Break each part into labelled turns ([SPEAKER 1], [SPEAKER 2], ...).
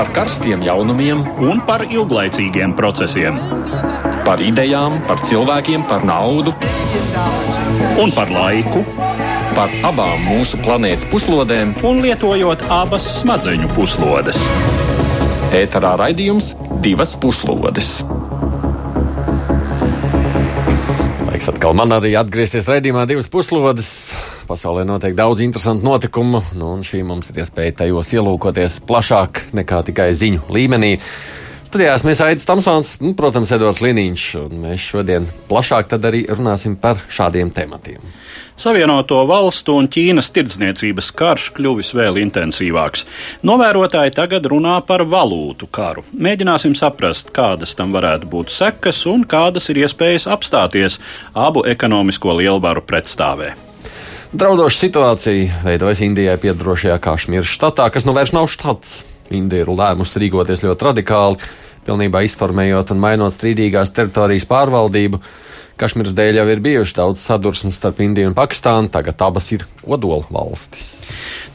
[SPEAKER 1] par karstiem jaunumiem,
[SPEAKER 2] un par ilglaicīgiem procesiem.
[SPEAKER 1] par idejām, par cilvēkiem, par naudu,
[SPEAKER 2] Un par laiku,
[SPEAKER 1] par abām mūsu planētas puslodēm.
[SPEAKER 2] un lietojot abas smadzeņu puslodes.
[SPEAKER 1] Ēterā raidījums divas puslodes.
[SPEAKER 3] Laiks atkal man arī atgriezties raidījumā divas puslodes. Pasaulē notiek daudz interesantu notikumu, nu, un šī mums ir iespēja tajos ielūkoties plašāk nekā tikai ziņu līmenī. Studijās mēs Aits Tamsons, nu, protams, Edvards Liniņš, un mēs šodien plašāk arī runāsim par šādiem tematiem.
[SPEAKER 2] Savienoto valstu un Ķīnas tirdzniecības karš kļuvis vēl intensīvāks. Novērotāji tagad runā par valūtu karu. Mēģināsim saprast, kādas tam varētu būt sekas un kādas ir iespējas apstāties abu ekonomisko lielvaru pretstāvē.
[SPEAKER 3] Draudoša situācija veidojas Indijai piedarošajā Kašmīras štatā, kas nu vairs nav štats. Indija ir lēmusi rīkoties ļoti radikāli, pilnībā izformējot un mainot strīdīgās teritorijas pārvaldību. Kašmīras dēļ jau ir bijušas daudz sadursmes starp Indiju un Pakistānu, tagad abas ir kodola valstis.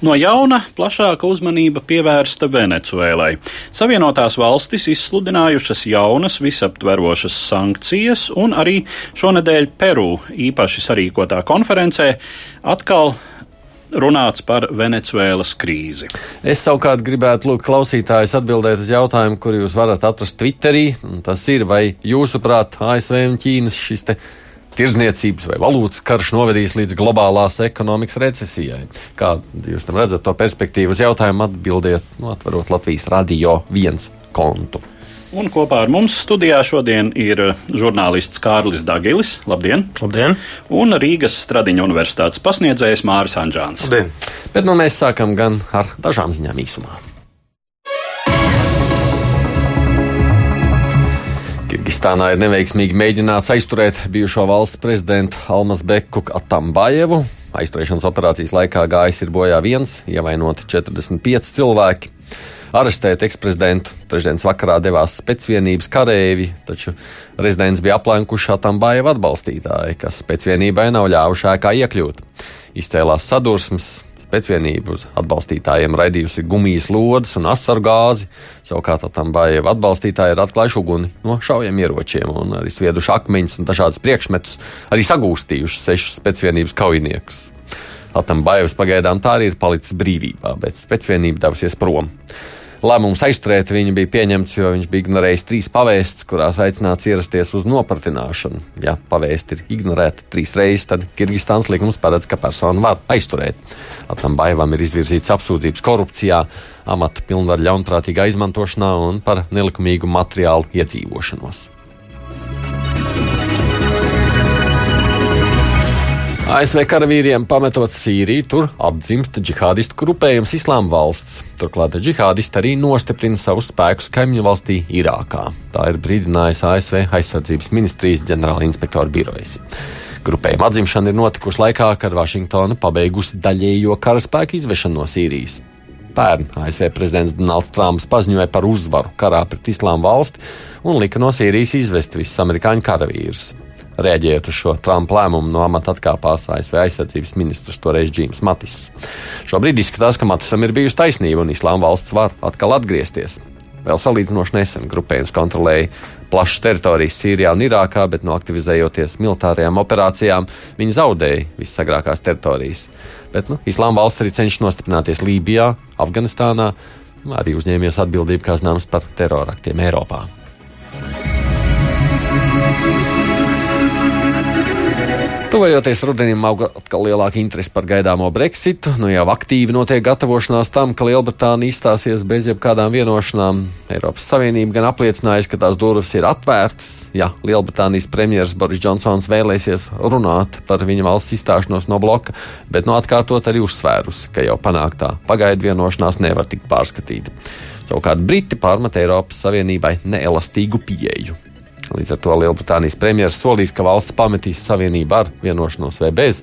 [SPEAKER 2] No jauna plašāka uzmanība pievērsta Venecuēlai. Savienotās valstis izsludinājušas jaunas visaptverošas sankcijas, un arī šonadēļ Peru īpaši sarīkotā konferencē atkal runāts par Venecuēlas krīzi.
[SPEAKER 3] Es savukārt gribētu lūgt klausītājus atbildēt uz jautājumu, kuru jūs varat atrast Twitterī. Tas ir, vai jūsuprāt, ASV un Ķīnas šis te tirzniecības vai valūtas karš novedīs līdz globālās ekonomikas recesijai. Kā jūs tam redzat to perspektīvu uz jautājumu, atbildiet, nu, atverot Latvijas radio viens kontu.
[SPEAKER 2] Un kopā ar mums studijā šodien ir žurnālists Kārlis Dagilis. Labdien!
[SPEAKER 4] Labdien!
[SPEAKER 2] Un Rīgas Stradiņa universitātes pasniedzējs Māris Anģāns.
[SPEAKER 4] Labdien!
[SPEAKER 3] Bet nu mēs sākam gan ar dažām ziņām īsumā. Kirgistānā ir neveiksmīgi mēģināts aizturēt bijušo valsts prezidentu Almas Beku Atambajevu. Aizturēšanas operācijas laikā gājis ir bojā viens, ievainoti 45 cilvēki. Arestēt eksprezidentu trešdienas vakarā devās spēcvienības kareivi, taču rezidents bija aplenkuši Atambājeva atbalstītāji, kas spēcvienībai nav ļāvuši ēkā iekļūt. Izcēlās sadursmes, spēcvienība uz atbalstītājiem raidījusi gumijas lodes un asaru gāzi, savukārt Atambājeva atbalstītāji ir atklājuši uguni no šaujamieročiem un arī svieduši akmeņus un dažādas priekšmetus, arī sagūstījuši sešus spēcvienības kaujiniekus. Atambājevs pagaidām tā arī ir palicis brīvībā, bet spēcvienība devusies prom. Lēmums aizturēt viņu bija pieņemts, jo viņš bija ignorējis trīs pavēstis, kurās aicināts ierasties uz nopratināšanu. Ja pavēsti ir ignorēta trīs reizes, tad Kirgistāns likums paredz, ka personu var aizturēt. Atambaivam ir izvirzīts apsūdzības korupcijā, amata pilnvaru ļaunprātīgā izmantošanā un par nelikumīgu materiālu iedzīvošanos. ASV karavīriem pametot Sīriju, tur atdzimst džihādistu grupējums Islāma valsts. Turklāt džihādisti arī nostiprina savus spēkus kaimiņu valstī Irākā. Tā ir brīdinājis ASV aizsardzības ministrijas ģenerāla inspektora birojas. Grupējuma atzimšana ir notikusi laikā, kad Vašingtona pabeigusi daļējo karaspēku izvešanu no Sīrijas. Pērn ASV prezidents Donalds Trumps paziņoja par uzvaru karā pret Islāma valsti un lika no Sīrijas izvest visus amerikāņu karavīrus. Rēģējot uz šo Trumpa lēmumu, no amata atkāpās ASV aizsardzības ministrs toreiz Džīms Matis. Šobrīd izskatās, ka Matisam ir bijusi taisnība un Islāma valsts var atkal atgriezties. Vēl salīdzinoši nesen grupējums kontrolēja plašas teritorijas Sīrijā un Irākā, bet no aktivizējoties militārajām operācijām, viņi zaudēja visagrākās teritorijas. Bet nu, Islāma valsts arī cenšas nostiprināties Lībijā, Afganistānā, arī uzņēmies atbildību, kā zināms, par teroraktiem Eiropā. Tuvojoties rudenim, auga atkal lielāka interese par gaidāmo Brexitu. Nu jau aktīvi notiek gatavošanās tam, ka Lielbritānija izstāsies bez jebkādām vienošanām. Eiropas Savienība gan apliecinājusi, ka tās durvis ir atvērtas, ja Lielbritānijas premjerministrs Boris Džonsons vēlēsies runāt par viņa valsts izstāšanos no bloka, bet no atkārtot arī uzsvērusi, ka jau panāktā pagaidu vienošanās nevar tikt pārskatīta. Savukārt Briti pārmet Eiropas Savienībai neelastīgu pieeju. Līdz ar to Lielbritānijas premjerministrs solīs, ka valsts pametīs savienību ar vienošanos vai bez.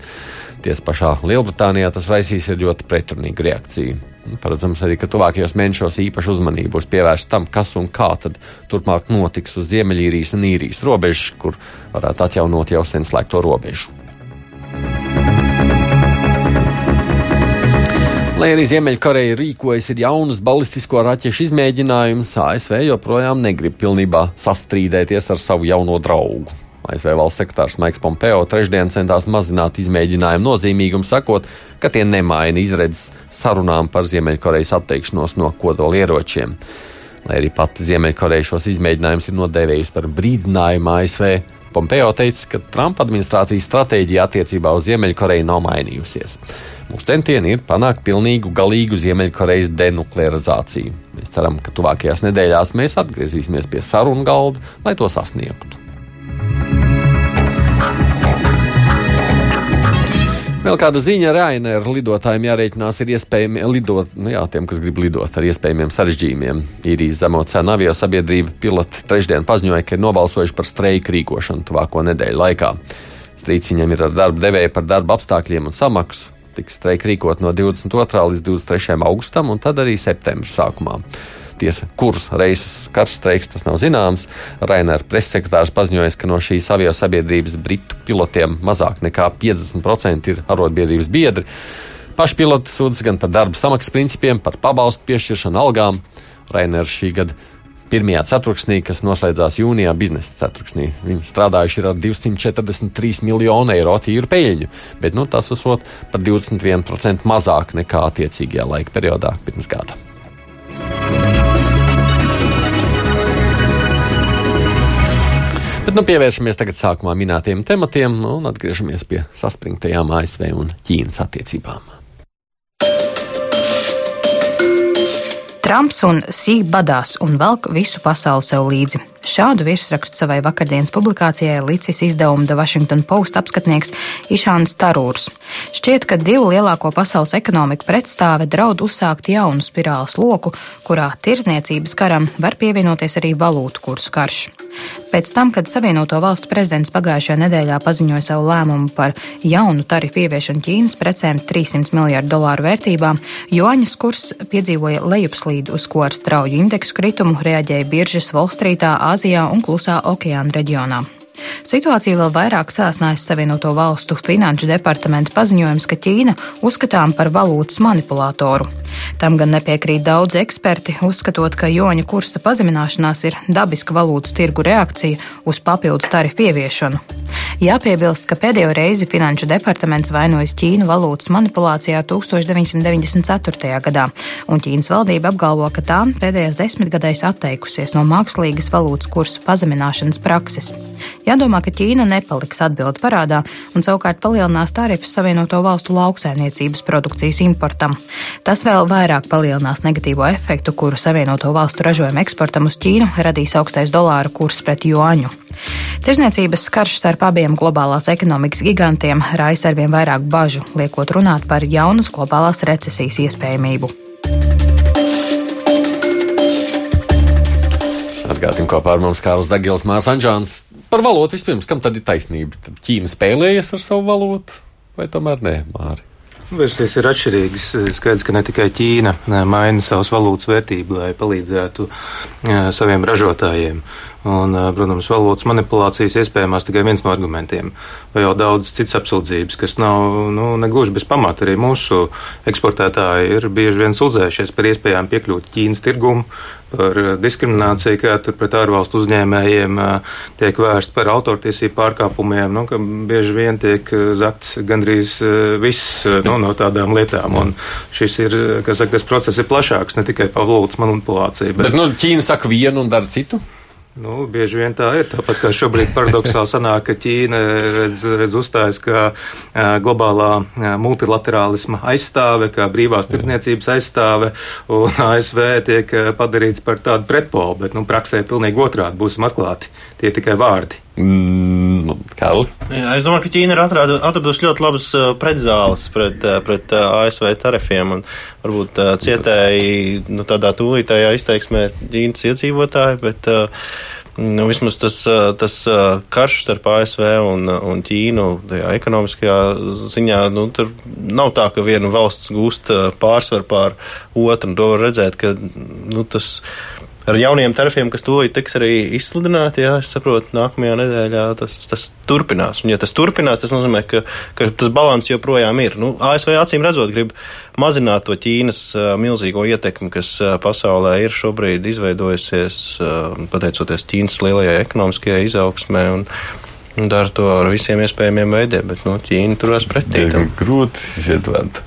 [SPEAKER 3] Tiesa pašā Lielbritānijā tas raisīs ļoti pretrunīgu reakciju. Paredzams arī, ka tuvākajos mēnešos īpaši uzmanību būs pievērsta tam, kas un kā tad turpmāk notiks uz Ziemeļīrijas un Īrijas robežas, kur varētu atjaunot jau sen slēgto robežu. Lai arī Ziemeļkoreja rīkojas ir jaunas balistisko raķešu izmēģinājumus, ASV joprojām negrib pilnībā sastrīdēties ar savu jauno draugu. ASV valsts sekretārs Maiks Pompeo trešdien centās mazināt izmēģinājumu nozīmīgumu, sakot, ka tie nemaina izredzes sarunām par Ziemeļkorejas atteikšanos no kodolieročiem. Lai arī pati Ziemeļkoreja šos izmēģinājumus ir nodēvējusi par brīdinājumu ASV, Pompeo teica, ka Trumpa administrācijas stratēģija attiecībā uz Ziemeļkoreju nav mainījusies. Mūsu centieni ir panākt pilnīgu, galīgu Ziemeļkorejas denuklearizāciju. Mēs ceram, ka tuvākajās nedēļās mēs atgriezīsimies pie sarunu galda, lai to sasniegtu. Vēl kāda ziņa Rainer lidotājiem jārēķinās ir iespējami lidot, nu jā, tiem, kas grib lidot ar iespējamiem sarežģījumiem. Īrijas zemo cenu avio sabiedrība piloti trešdien paziņoja, ka ir nobalsojuši par streiku rīkošanu tuvāko nedēļu laikā. Strīds viņam ir ar darba devēju par darba apstākļiem un samaksu. Tiks streika rīkot no 22. līdz 23. augustam un tad arī septembra sākumā. Tiesa, kurus reisus karš streiks, tas nav zināms. Rainera pressekretārs paziņoja, ka no šīs avio sabiedrības britu pilotiem mazāk nekā 50% ir arotbiedrības biedri. Paši piloti sūdzas gan par darba samaksas principiem, par pabalstu piešķiršanu algām. Rainers šī gada pirmajā ceturksnī, kas noslēdzās jūnijā biznesa ceturksnī. Viņi strādājuši ar 243 miljonu eiro tīru peļņu, bet nu, tas esot par 21% mazāk nekā attiecīgajā laika periodā pirms gada. Bet nu, pievēršamies tagad sākumā minētiem tematiem un atgriežamies pie saspringtajām ASV un Ķīnas attiecībām.
[SPEAKER 4] Trumps un Sīk badās un velk visu pasauli sev līdzi. Šādu virsrakstu savai vakardienas publikācijai licis izdevuma The Washington Post apskatnieks Išāns Tarūrs. Šķiet, ka divu lielāko pasaules ekonomiku pretstāve draud uzsākt jaunu spirāles loku, kurā tirzniecības karam var pievienoties arī valūtu kursu karš. Pēc tam, kad Savienoto valstu prezidents pagājušajā nedēļā paziņoja savu lēmumu par jaunu tarifu ieviešanu Ķīnas precēm 300 miljārdu dolāru vērtībā, Joaņas kurs piedzīvoja lejupslīdu, uz ko ar strauju indeksu kritumu reaģēja biržas Volstrītā, Āzijā un Klusā okeāna reģionā. Situāciju vēl vairāk sāsnājas Savienoto valstu finanšu departamenta paziņojums, ka Ķīna uzskatām par valūtas manipulātoru. Tam gan nepiekrīt daudzi eksperti, uzskatot, ka joņa kursa pazemināšanās ir dabiska valūtas tirgu reakcija uz papildus tarifu ieviešanu. Jāpiebilst, ka pēdējo reizi Finanšu departaments vainojas Ķīnu valūtas manipulācijā 1994. gadā, un Ķīnas valdība apgalvo, ka tā pēdējās desmitgadēs atteikusies no mākslīgas valūtas kursu pazemināšanas prakses. Jādomā, ka Ķīna nepaliks atbildi parādā un savukārt palielinās tarifus Savienoto valstu lauksaimniecības produkcijas importam. Tas vēl vairāk palielinās negatīvo efektu, kuru Savienoto valstu ražojumu eksportam uz Ķīnu radīs augstais dolāra kurs pret juāņu. Tirzniecības karš starp abiem globālās ekonomikas gigantiem raisa arvien vairāk bažu, liekot runāt par jaunas globālās recesijas iespējamību.
[SPEAKER 3] Atgādājot kopā ar mums Kārls Dagils, Mārs Anģāns. Par valodu vispirms, kam tad ir taisnība? Tad Ķīna spēlējas ar savu valodu, vai tomēr nē, Māri?
[SPEAKER 5] Versijas ir atšķirīgas. Skaidrs, ka ne tikai Ķīna maina savas valūtas vērtību, lai palīdzētu saviem ražotājiem. Un, protams, valodas manipulācijas iespējamās tikai viens no argumentiem. Vai jau daudz citas apsūdzības, kas nav nu, negluži bez pamata. Arī mūsu eksportētāji ir bieži vien sūdzējušies par iespējām piekļūt Ķīnas tirgumu, par diskrimināciju, kā tur pret ārvalstu uzņēmējiem tiek vērst par autortiesību pārkāpumiem, nu, ka bieži vien tiek zakts gandrīz viss nu, no tādām lietām. Un šis ir, kas saka, tas process ir plašāks, ne tikai par valodas manipulāciju.
[SPEAKER 3] Bet, bet nu, Ķīna saka vienu un dara citu.
[SPEAKER 5] Nu, bieži vien tā ir. Tāpat kā šobrīd paradoxāli sanāk, ka Ķīna redz, redz uzstājas kā globālā multilaterālisma aizstāve, kā brīvās tirdzniecības aizstāve, un ASV tiek padarīts par tādu pretpolu, bet nu, praksē pilnīgi otrādi būsim atklāti. Tie ir tikai vārdi.
[SPEAKER 3] Mm, Karli?
[SPEAKER 6] Jā, es domāju, ka Ķīna ir atradu, atradusi ļoti labas pretzāles pret, pret ASV tarifiem, varbūt cietēji nu, tādā tūlītējā izteiksmē Ķīnas iedzīvotāji, bet nu, vismaz tas, tas karš starp ASV un, un Ķīnu tajā ekonomiskajā ziņā, nu, tur nav tā, ka viena valsts gūst pārsvaru pār otru, to var redzēt, ka nu, tas ar jauniem tarifiem, kas tūlīt tiks arī izsludināti, jā, es saprotu, nākamajā nedēļā tas, tas turpinās. Un, ja tas turpinās, tas nozīmē, ka, ka tas balans joprojām ir. Nu, ASV acīm redzot, grib mazināt to Ķīnas uh, milzīgo ietekmi, kas uh, pasaulē ir šobrīd izveidojusies, uh, pateicoties Ķīnas lielajai ekonomiskajai izaugsmē. Un, dara to ar visiem iespējamiem veidiem, bet nu, Ķīna turās pretī.
[SPEAKER 3] Grūti ietvert.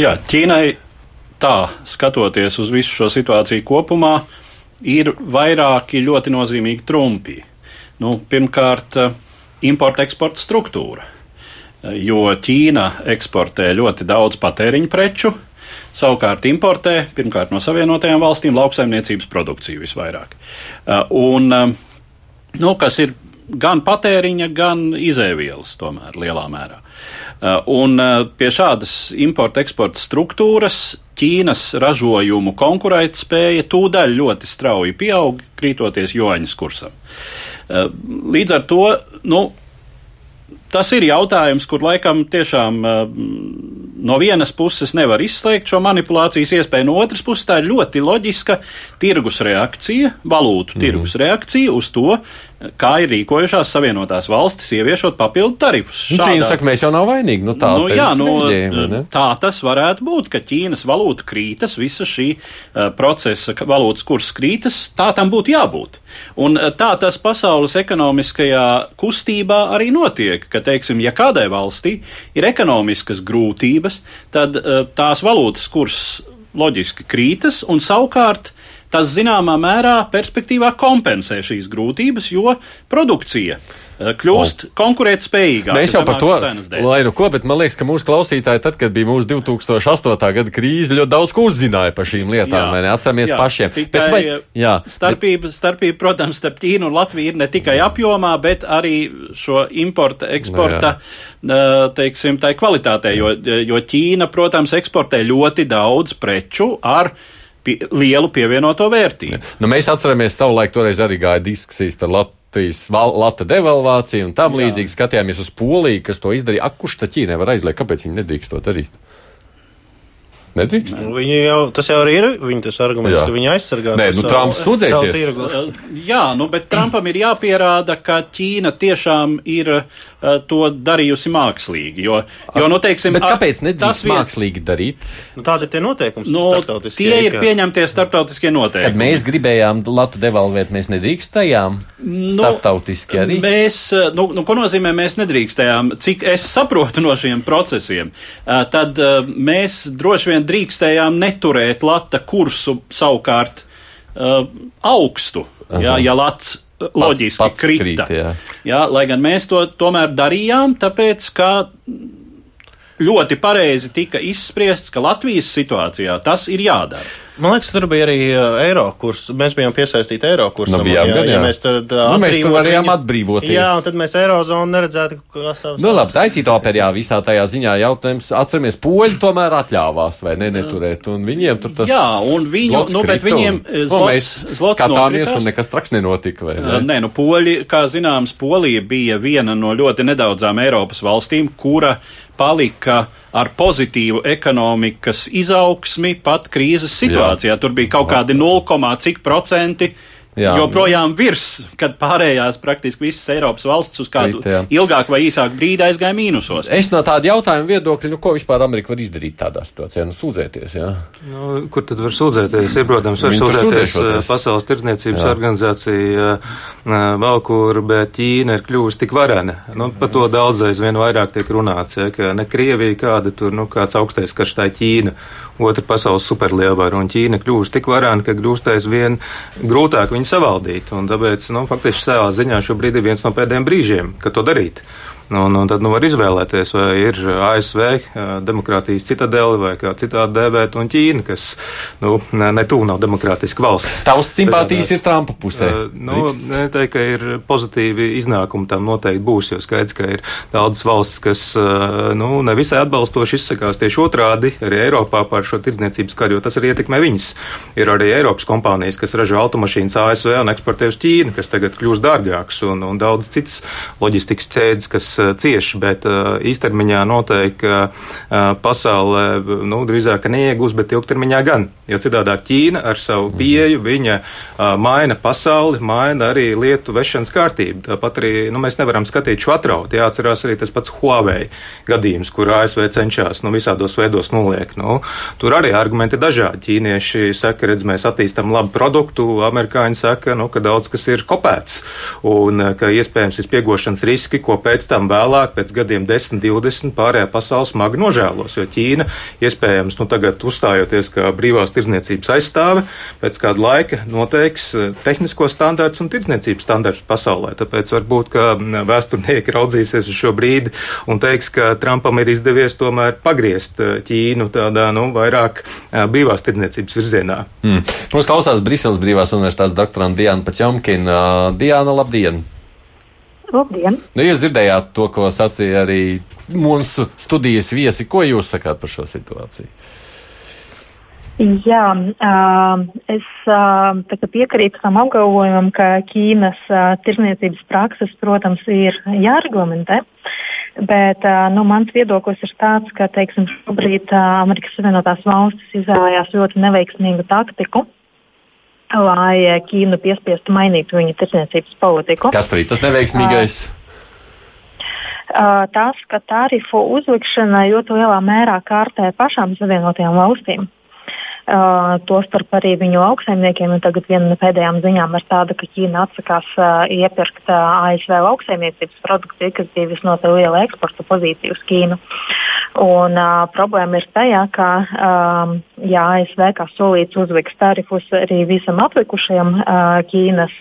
[SPEAKER 2] Jā, Ķīnai tā, skatoties uz visu šo situāciju kopumā, ir vairāki ļoti nozīmīgi trumpi. Nu, pirmkārt, importa-eksporta struktūra, jo Ķīna eksportē ļoti daudz patēriņu preču, savukārt importē pirmkārt no Savienotajām valstīm lauksaimniecības produkciju visvairāk. Un, nu, kas ir gan patēriņa, gan izēvielas tomēr lielā mērā. Un pie šādas importa-eksporta struktūras Ķīnas ražojumu konkurētspēja tūdaļ ļoti strauji pieaug, krītoties joņas kursam. Uh, līdz ar to, nu, tas ir jautājums, kur laikam tiešām no vienas puses nevar izslēgt šo manipulācijas iespēju, no otras puses tā ir ļoti loģiska tirgus reakcija, valūtu tirgus mm. reakcija uz to, kā ir rīkojušās Savienotās valstis, ieviešot papildu tarifus.
[SPEAKER 3] Nu, Šādā... Ķīna saka, mēs jau nav vainīgi. Nu, tā,
[SPEAKER 2] nu, jā, nu, rīģējumi, tā tas varētu būt, ka Ķīnas valūta krītas, visa šī uh, procesa valūtas kurs krītas, tā tam būtu jābūt. Un uh, tā tas pasaules ekonomiskajā kustībā arī notiek, ka, teiksim, ja kādai valstī ir ekonomiskas grūtības, tad uh, tās valūtas kurs loģiski krītas un savukārt tas zināmā mērā perspektīvā kompensē šīs grūtības, jo produkcija eh, kļūst oh. konkurētspējīgāka.
[SPEAKER 3] Mēs jau par to, lai nu ko, bet man liekas, ka mūsu klausītāji, tad, kad bija mūsu 2008. gada krīze, ļoti daudz ko uzzināja par šīm lietām, vai ne? Atceramies pašiem.
[SPEAKER 2] Tikai, bet vai, jā, starpība, bet... starpība, protams, starp Ķīnu un Latviju ir ne tikai apjomā, bet arī šo importa, eksporta, no, eh, teiksim, tai kvalitātē, jo, jo Ķīna, protams, eksportē ļoti daudz preču ar pie, lielu pievienoto vērtību. Ja.
[SPEAKER 3] Nu, mēs atceramies, savulaik toreiz arī gāja diskusijas par Latvijas lata devalvāciju un tam līdzīgi skatījāmies uz Poliju, kas to izdarīja. Ak, kurš tad Ķīnai var aizliegt, kāpēc viņi nedrīkst to darīt? Nedrīkst.
[SPEAKER 6] Nu, viņi jau, tas jau arī ir viņa tas arguments, jā. ka viņi aizsargā.
[SPEAKER 3] Nē, nu, Trumps sūdzēsies.
[SPEAKER 2] Jā, nu, bet Trumpam ir jāpierāda, ka Ķīna tiešām ir uh, to darījusi mākslīgi. Jo, jo nu, teiksim,
[SPEAKER 3] bet kāpēc nedrīkst vien... mākslīgi darīt?
[SPEAKER 6] Nu, tādi ir tie noteikumi.
[SPEAKER 2] Nu, tie ir pieņemtie starptautiskie noteikumi.
[SPEAKER 3] Kad mēs gribējām Latu devalvēt, mēs nedrīkstējām nu, starptautiski arī.
[SPEAKER 2] Mēs, nu, nu, ko nozīmē mēs nedrīkstējām? Cik es saprotu no šiem procesiem, uh, tad uh, mēs droši vien drīkstējām neturēt lata kursu savukārt uh, augstu, jā, ja lats uh, loģiski pats, pats krita. Krīt, jā. Jā, lai gan mēs to tomēr darījām, tāpēc, ka ļoti pareizi tika izspriests, ka Latvijas situācijā tas ir jādara.
[SPEAKER 6] Man liekas, tur bija arī uh, eiro kurs. Mēs bijām piesaistīti eiro kursam.
[SPEAKER 3] Nu, bijām,
[SPEAKER 6] jā,
[SPEAKER 3] gan, jā.
[SPEAKER 6] Ja mēs tad
[SPEAKER 3] uh, nu, mēs varējām viņu, atbrīvoties.
[SPEAKER 6] Jā, un tad mēs eirozonu neredzētu, kā savs.
[SPEAKER 3] Nu, labi, taicīt operā visā tajā ziņā jautājums. Atceramies, poļi tomēr atļāvās vai ne neturēt, un viņiem tur tas.
[SPEAKER 2] Jā, un viņu, nu, bet viņiem
[SPEAKER 3] eh, zlots, nu, mēs zlots skatāmies, nokritās. un nekas traks nenotika, vai ne?
[SPEAKER 2] Nē, nu, poļi, kā zināms, Polija bija viena no ļoti nedaudzām Eiropas valstīm, kura palika ar pozitīvu ekonomikas izaugsmi pat krīzes situācijā. Jā. Tur bija kaut kādi 0, cik procenti Jā, joprojām virs, kad pārējās praktiski visas Eiropas valsts uz kādu Krīt, ilgāku vai īsāku brīdi aizgāja mīnusos.
[SPEAKER 3] Es no tāda jautājuma viedokļa, nu, ko vispār Amerika var izdarīt tādā situācijā, nu, sūdzēties, jā?
[SPEAKER 5] Nu, kur tad var sūdzēties? Ir, protams, var sūdzēties eh, Pasaules tirdzniecības organizācija eh, vēl kur, bet Ķīna ir kļuvusi tik varena. Nu, par to daudzais vien vairāk tiek runāts, ja, ka ne Krievija kāda tur, nu, kāds augstais karš tā Ķīna, otra pasaules superlielvara, un Ķīna kļuvusi tik varena, ka kļūst aizvien grūtāk viņu savaldīt. Un tāpēc, nu, faktiski savā ziņā šobrīd ir viens no pēdējiem brīžiem, kad to darīt. Un, un tad nu, var izvēlēties, vai ir ASV demokrātijas citadeli vai kā citādi dēvēt, un Ķīna, kas nu, netūlīt nav demokrātiska valsts.
[SPEAKER 3] Tavs simpātijas ir Trumpa pusē.
[SPEAKER 5] Uh, nu, Neteikt, ka ir pozitīvi iznākumi tam noteikti būs, jo skaidrs, ka ir daudzas valsts, kas nu, nevisai atbalstoši izsakās tieši otrādi arī Eiropā par šo tirdzniecības karu, jo tas arī ietekmē viņas. Ir arī Eiropas kompānijas, kas ražo automašīnas ASV un eksportē uz Ķīnu, kas tagad kļūst dārgākas, un, un daudz citas loģistikas ķēdes, kas cieši, bet īstermiņā noteikti pasaulē nu, drīzāk neiegūs, bet ilgtermiņā gan. Jo citādāk Ķīna ar savu mhm. pieeju viņa maina pasauli, maina arī lietu vešanas kārtību. Tāpat arī nu, mēs nevaram skatīt šo atrauti. Jāatcerās arī tas pats Huawei gadījums, kur ASV cenšas nu, visādos veidos noliekt. Nu, tur arī argumenti dažādi. Ķīnieši saka, redz, mēs attīstam labu produktu, amerikāņi saka, nu, ka daudz kas ir kopēts un ka iespējams ir spiegošanas riski, ko pēc tam vēlāk, pēc gadiem 10, 20 pārējā pasaule smagi nožēlos. Jo Ķīna iespējams nu, tagad uzstājoties kā brīvās tirdzniecības aizstāve, pēc kāda laika noteiks tehnisko standārts un tirdzniecības standārts pasaulē. Tāpēc varbūt, ka vēsturnieki raudzīsies uz šo brīdi un teiks, ka Trumpam ir izdevies tomēr pagriezt Ķīnu tādā nu, vairāk brīvās tirdzniecības virzienā.
[SPEAKER 3] Mm. Mums klausās Briseles Brīvās Universitātes doktoranta Diana Pačomkina. Diana, labdien!
[SPEAKER 7] Labdien!
[SPEAKER 3] Nu, jūs dzirdējāt to, ko sacīja arī mūsu studijas viesi. Ko jūs sakāt par šo situāciju?
[SPEAKER 7] Jā, es piekrītu tam apgalvojumam, ka Ķīnas tirzniecības prakses, protams, ir jāreglamentē. Bet nu, mans viedoklis ir tāds, ka teiksim, šobrīd Amerikas Savienotās valstis izvēlējās ļoti neveiksmīgu taktiku, lai Ķīnu piespiestu mainīt viņu tirsniecības politiku.
[SPEAKER 3] Kas tur ir tas neveiksmīgais?
[SPEAKER 7] Uh, tas, ka tarifu uzlikšana ļoti lielā mērā kārtē pašām Savienotajām valstīm. Uh, Tostarp arī viņu lauksaimniekiem. Tagad viena no pēdējām ziņām ir tāda, ka Ķīna atsakās uh, iepirkt uh, ASV lauksaimniecības produkciju, kas bija visnotaļ liela eksporta pozīcija uz Ķīnu. Un, uh, problēma ir tajā, ka um, ja ASV kā solīts uzliks tarifus arī visam atlikušajam uh, Ķīnas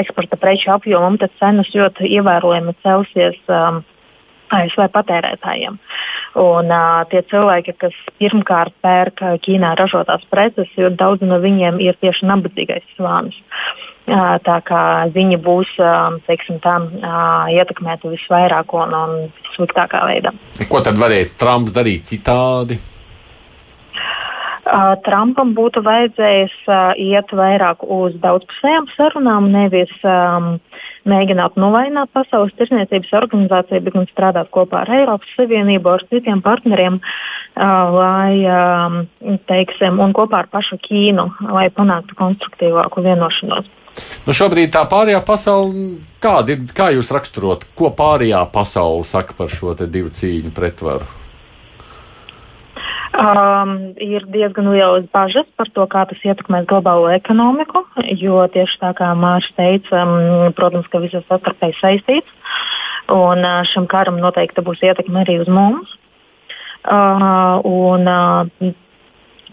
[SPEAKER 7] eksporta preču apjomam, tad cenas ļoti ievērojami celsies. Um, ASV patērētājiem. Un, uh, tie cilvēki, kas pirmkārt pērk Ķīnā ražotās preces, jo daudz no viņiem ir tieši nabadzīgais slānis. Uh, tā kā viņi būs uh, teiksim, tā, uh, ietekmēti visvairāk un, un sliktākā veidā.
[SPEAKER 3] Ko tad varēja Trumps darīt citādi?
[SPEAKER 7] Uh, Trumpam būtu vajadzējis uh, iet vairāk uz daudzpusējām sarunām, nevis um, mēģināt novainot Pasaules tirsniecības organizāciju, bet gan strādāt kopā ar Eiropas Savienību, ar citiem partneriem, uh, lai, um, teiksim, un kopā ar pašu Ķīnu, lai panāktu konstruktīvāku vienošanos.
[SPEAKER 3] Nu šobrīd tā pārējā pasaule, kāda ir, kā jūs raksturot, ko pārējā pasaule saka par šo divu cīņu pretvaru?
[SPEAKER 7] Um, ir diezgan lielas bažas par to, kā tas ietekmēs globālo ekonomiku, jo tieši tā kā Mārcis teica, um, protams, ka viss ir savstarpēji saistīts, un uh, šim karam noteikti būs ietekme arī uz mums. Uh, un, uh,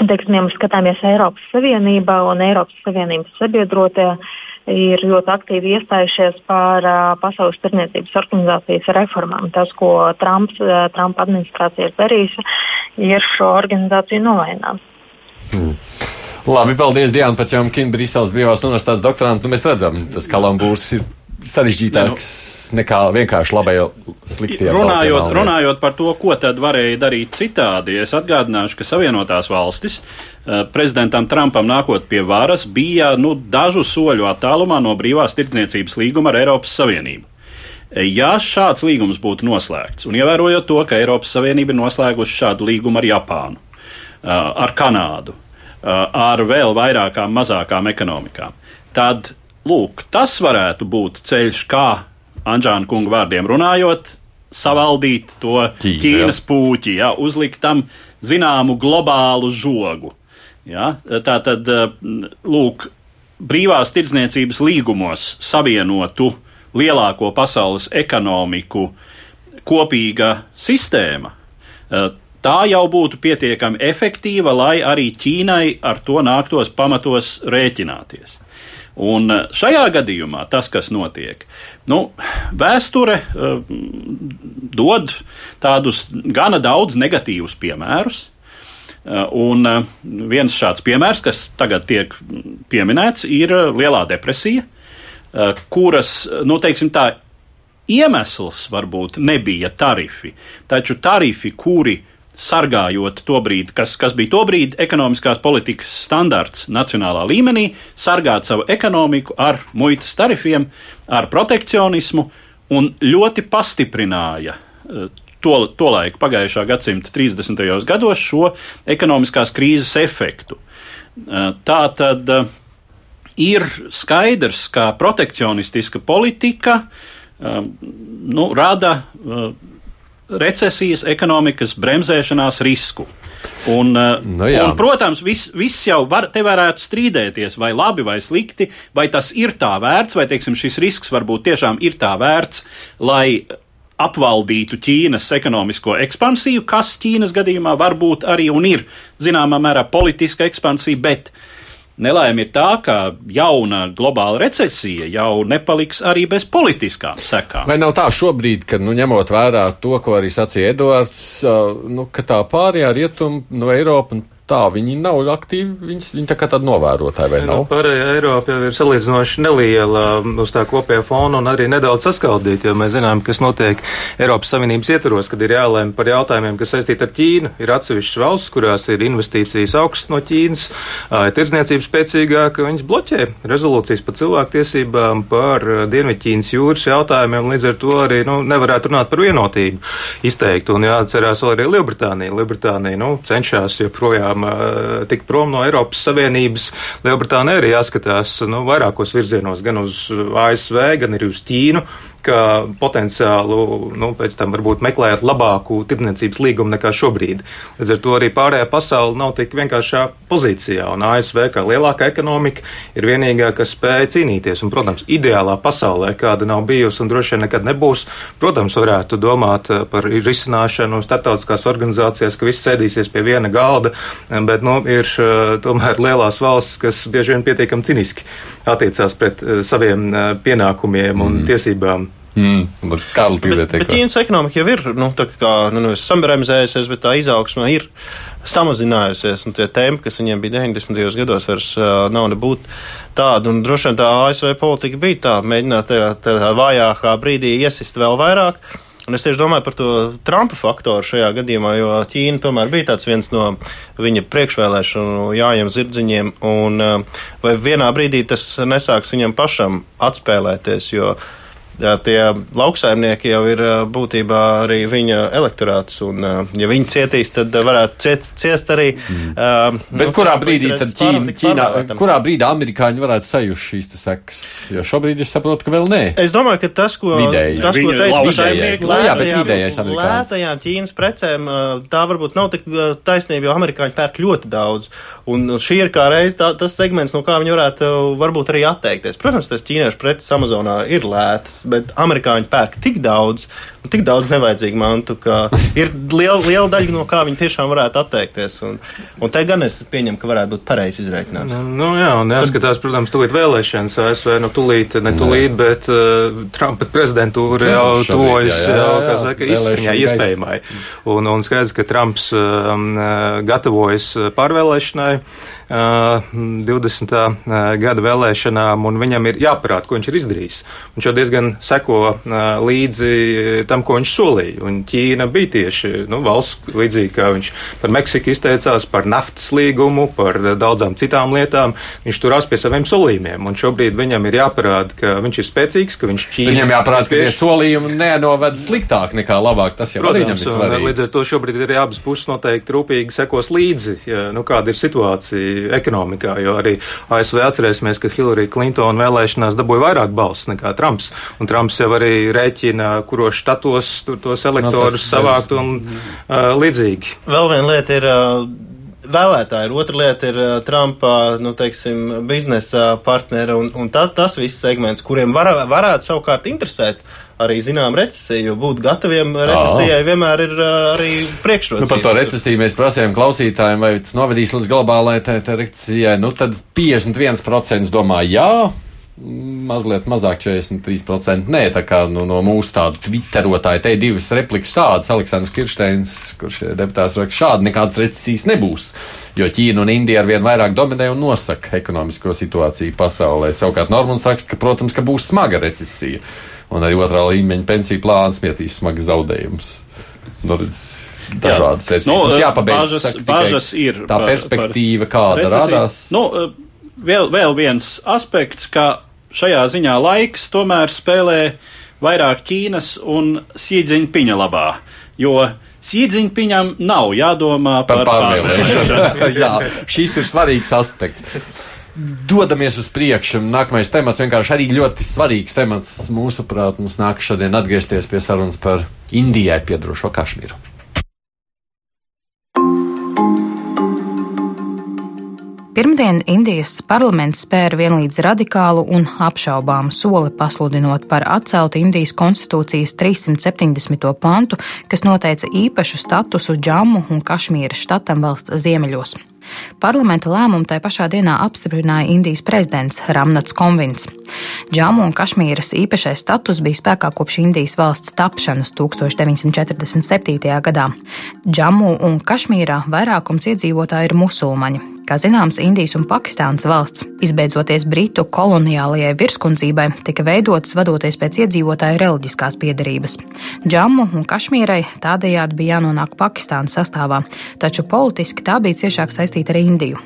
[SPEAKER 7] teiksim, ja mēs skatāmies Eiropas Savienībā un Eiropas Savienības sabiedrotie, uh, ir ļoti aktīvi iestājušies par Pasaules tirniecības organizācijas reformām. Tas, ko Trumps, Trumpa administrācija ir darījusi, ir šo organizāciju novaināt.
[SPEAKER 3] Hmm. Labi, paldies Dienam pēc jau Kim Brīseles brīvās universitātes doktorantu. Nu, mēs redzam, tas kalambūrs ir sarežģītāks nekā vienkārši labai slikti.
[SPEAKER 2] Runājot, runājot par to, ko tad varēja darīt citādi, es atgādināšu, ka Savienotās valstis eh, prezidentam Trumpam nākot pie varas bija nu, dažu soļu attālumā no brīvās tirdzniecības līguma ar Eiropas Savienību. Ja šāds līgums būtu noslēgts, un ievērojot to, ka Eiropas Savienība ir noslēgusi šādu līgumu ar Japānu, eh, ar Kanādu, eh, ar vēl vairākām mazākām ekonomikām, tad lūk, tas varētu būt ceļš, kā Anžāna kunga vārdiem runājot, savaldīt to Ķīna, Ķīnas pūķi, ja, uzlikt tam zināmu globālu žogu. Ja, tā tad, lūk, brīvās tirdzniecības līgumos savienotu lielāko pasaules ekonomiku kopīga sistēma. Tā jau būtu pietiekami efektīva, lai arī Ķīnai ar to nāktos pamatos rēķināties. Un eh, šajā gadījumā tas, kas notiek, nu, vēsture uh, dod tādus gana daudz negatīvus piemērus. Uh, un uh, viens šāds piemērs, kas tagad tiek pieminēts, ir Lielā depresija, kuras, nu, teiksim tā, iemesls varbūt nebija tarifi, taču tarifi, kuri sargājot to brīdi, kas, kas bija to brīdi ekonomiskās politikas standarts nacionālā līmenī, sargāt savu ekonomiku ar muitas tarifiem, ar protekcionismu un ļoti pastiprināja to, to laiku, pagājušā gadsimta 30. gados, šo ekonomiskās krīzes efektu. Tā tad ir skaidrs, ka protekcionistiska politika nu, rada recesijas, ekonomikas bremzēšanās risku. Un, nu, jā. un, protams, viss vis jau var, te varētu strīdēties, vai labi vai slikti, vai tas ir tā vērts, vai teiksim, šis risks varbūt tiešām ir tā vērts, lai apvaldītu Ķīnas ekonomisko ekspansiju, kas Ķīnas gadījumā var būt arī un ir zināmā mērā politiska ekspansija, bet nelaime ir tā, ka jauna globāla recesija jau nepaliks arī bez politiskām sekām.
[SPEAKER 3] Vai nav tā šobrīd, ka, nu, ņemot vērā to, ko arī sacīja Edvards, nu, ka tā pārējā rietuma no Eiropa un tā viņi nav aktīvi, viņas, viņi tā kā tādi novērotāji vai
[SPEAKER 5] nu,
[SPEAKER 3] nav?
[SPEAKER 5] Nu, pārējā Eiropa jau ir salīdzinoši neliela uz tā kopējā fona un arī nedaudz saskaldīta, jo mēs zinām, kas notiek Eiropas Savienības ietvaros, kad ir jālēm par jautājumiem, kas saistīti ar Ķīnu. Ir atsevišķas valsts, kurās ir investīcijas augstas no Ķīnas, ir tirdzniecība spēcīgāka, viņas bloķē rezolūcijas par cilvēktiesībām, par Dienvidķīnas jūras jautājumiem, līdz ar to arī nu, nevarētu runāt par vienotību izteikti. Un jāatcerās vēl arī Lielbritānija. Lielbritānija nu, cenšas joprojām tiešām tikt prom no Eiropas Savienības, Lielbritānija arī jāskatās nu, vairākos virzienos, gan uz ASV, gan arī uz Ķīnu ka potenciālu, nu, pēc tam varbūt meklējat labāku tirdzniecības līgumu nekā šobrīd. Līdz ar to arī pārējā pasaule nav tik vienkāršā pozīcijā, un ASV kā lielākā ekonomika ir vienīgā, kas spēja cīnīties. Un, protams, ideālā pasaulē, kāda nav bijusi un droši vien nekad nebūs, protams, varētu domāt eh, par risināšanu starptautiskās organizācijās, ka viss sēdīsies pie viena galda, bet, nu, ir eh, tomēr lielās valsts, kas bieži vien pietiekami ciniski attiecās pret eh, saviem pienākumiem un mm. tiesībām.
[SPEAKER 3] Mm, Kārli,
[SPEAKER 6] bet, bet Ķīnas ekonomika jau ir, nu, tā kā, nu, nu samremzējusies, bet tā izaugsme ir samazinājusies, un tie tempi, kas viņiem bija 90. gados, vairs uh, nav nebūt tāda, un droši vien tā ASV politika bija tā, mēģināt tajā, tajā vājākā brīdī iesist vēl vairāk. Un es tieši domāju par to Trumpa faktoru šajā gadījumā, jo Ķīna tomēr bija tāds viens no viņa priekšvēlēšanu jājiem zirdziņiem, un vai vienā brīdī tas nesāks viņam pašam atspēlēties, jo jā, tie lauksaimnieki jau ir būtībā arī viņa elektorāts, un ja viņi cietīs, tad varētu ciest, ciest arī. Mm.
[SPEAKER 3] Uh, Bet nu, kurā brīdī tad Ķīna, Ķīna kurā brīdī amerikāņi varētu sajust šīs sekas? Jo šobrīd es saprotu, ka vēl nē.
[SPEAKER 6] Es domāju, ka tas, ko,
[SPEAKER 3] Vidēji.
[SPEAKER 6] tas, ko teica lauksaimnieki,
[SPEAKER 3] nu, jā, bet vidējais amerikāņi.
[SPEAKER 6] Lētajām Ķīnas precēm tā varbūt nav tik taisnība, jo amerikāņi pērk ļoti daudz. Un šī ir kā reiz tā, tas segments, no kā viņi varētu varbūt arī atteikties. Protams, tas ķīniešu preces Amazonā ir lētas, bet amerikāņi pērk tik daudz, tik daudz nevajadzīgu mantu, ka ir liela, liela daļa no kā viņi tiešām varētu atteikties. Un, un te gan es pieņemu, ka varētu būt pareizi izreikināts.
[SPEAKER 5] Nu, nu jā, un jāskatās, Tad... protams, tūlīt vēlēšanas ASV, nu tūlīt, ne tūlīt, bet uh, Trumpa prezidentūra jau tuvojas, kā saka, izskaņā iespējamai. Un, un skaidrs, ka Trumps um, uh, gatavojas pārvēlēšanai. 20. gada vēlēšanām, un viņam ir jāparāda, ko viņš ir izdarījis. Viņš jau diezgan seko līdzi tam, ko viņš solīja. Un Ķīna bija tieši nu, valsts, līdzīgi kā viņš par Meksiku izteicās, par naftas līgumu, par daudzām citām lietām. Viņš turās pie saviem solījumiem, un šobrīd viņam ir jāparāda, ka viņš ir spēcīgs, ka viņš Ķīna.
[SPEAKER 3] Viņam jāparāda, ka tie solījumi nenoved sliktāk nekā labāk. Tas jau
[SPEAKER 5] Protams, ir svarīgi. Līdz ar to šobrīd ir abas puses noteikti rūpīgi sekos līdzi, ja, nu, kāda ir situācija ekonomikā, jo arī ASV atcerēsimies, ka Hillary Clinton vēlēšanās dabūja vairāk balsis nekā Trumps, un Trumps jau arī rēķina, kuros štatos tos elektorus no, savākt un uh, līdzīgi.
[SPEAKER 6] Vēl viena lieta ir. Uh, vēlētāji. Otra lieta ir uh, Trumpa, nu, teiksim, biznesa partneri un, un tā, tas viss segments, kuriem var, varētu savukārt interesēt arī zinām recesiju, jo būt gataviem recesijai vienmēr ir arī priekšrocības.
[SPEAKER 3] Nu, par to recesiju mēs prasījām klausītājiem, vai tas novedīs līdz globālajai recesijai. Nu, tad 51% domā jā. Mazliet mazāk, 43%. Nē, tā kā nu, no mūsu tādu twitterotāju te divas replikas šādas. Aleksandrs Kirsteins, kurš ir deputāts, raksta, šādi nekādas recesijas nebūs, jo Ķīna un Indija arvien vairāk dominē un nosaka ekonomisko situāciju pasaulē. Savukārt Normans raksta, ka, protams, ka būs smaga recesija un arī otrā līmeņa pensiju plāns mietīs smagas zaudējumus. Nu, dažādas versijas. Nu, Mums jāpabeidz.
[SPEAKER 2] Bāžas, saka, bāžas ir.
[SPEAKER 3] Tā par, perspektīva, par kāda recesiju. radās.
[SPEAKER 2] Nu, vēl, vēl viens aspekts, ka šajā ziņā laiks tomēr spēlē vairāk Ķīnas un Sīdziņpiņa labā, jo Sīdziņpiņam nav jādomā par, par pārvēlēšanu.
[SPEAKER 3] Jā, šis ir svarīgs aspekts. Dodamies uz priekšu. Nākamais temats vienkārši arī ļoti svarīgs temats. Mūsuprāt, mums nāk šodien atgriezties pie sarunas par Indijai piedarošo Kašmīru.
[SPEAKER 4] Pirmdien Indijas parlaments spēra vienlīdz radikālu un apšaubāmu soli pasludinot par atceltu Indijas konstitūcijas 370. pantu, kas noteica īpašu statusu Džamu un Kašmīras štatam valsts ziemeļos. Parlamenta lēmumu tai pašā dienā apstiprināja Indijas prezidents Ramnats Konvins. Džamu un Kašmīras īpašais status bija spēkā kopš Indijas valsts tapšanas 1947. gadā. Džamu un Kašmīrā vairākums iedzīvotāju ir musulmaņi. Kā zināms, Indijas un Pakistānas valsts, izbeidzoties Britu koloniālajai virskundzībai, tika veidotas vadoties pēc iedzīvotāju reliģiskās piedarības. Džamu un Kašmīrai tādējādi bija jānonāk Pakistānas sastāvā, taču politiski tā bija ciešāk saistīta ar Indiju.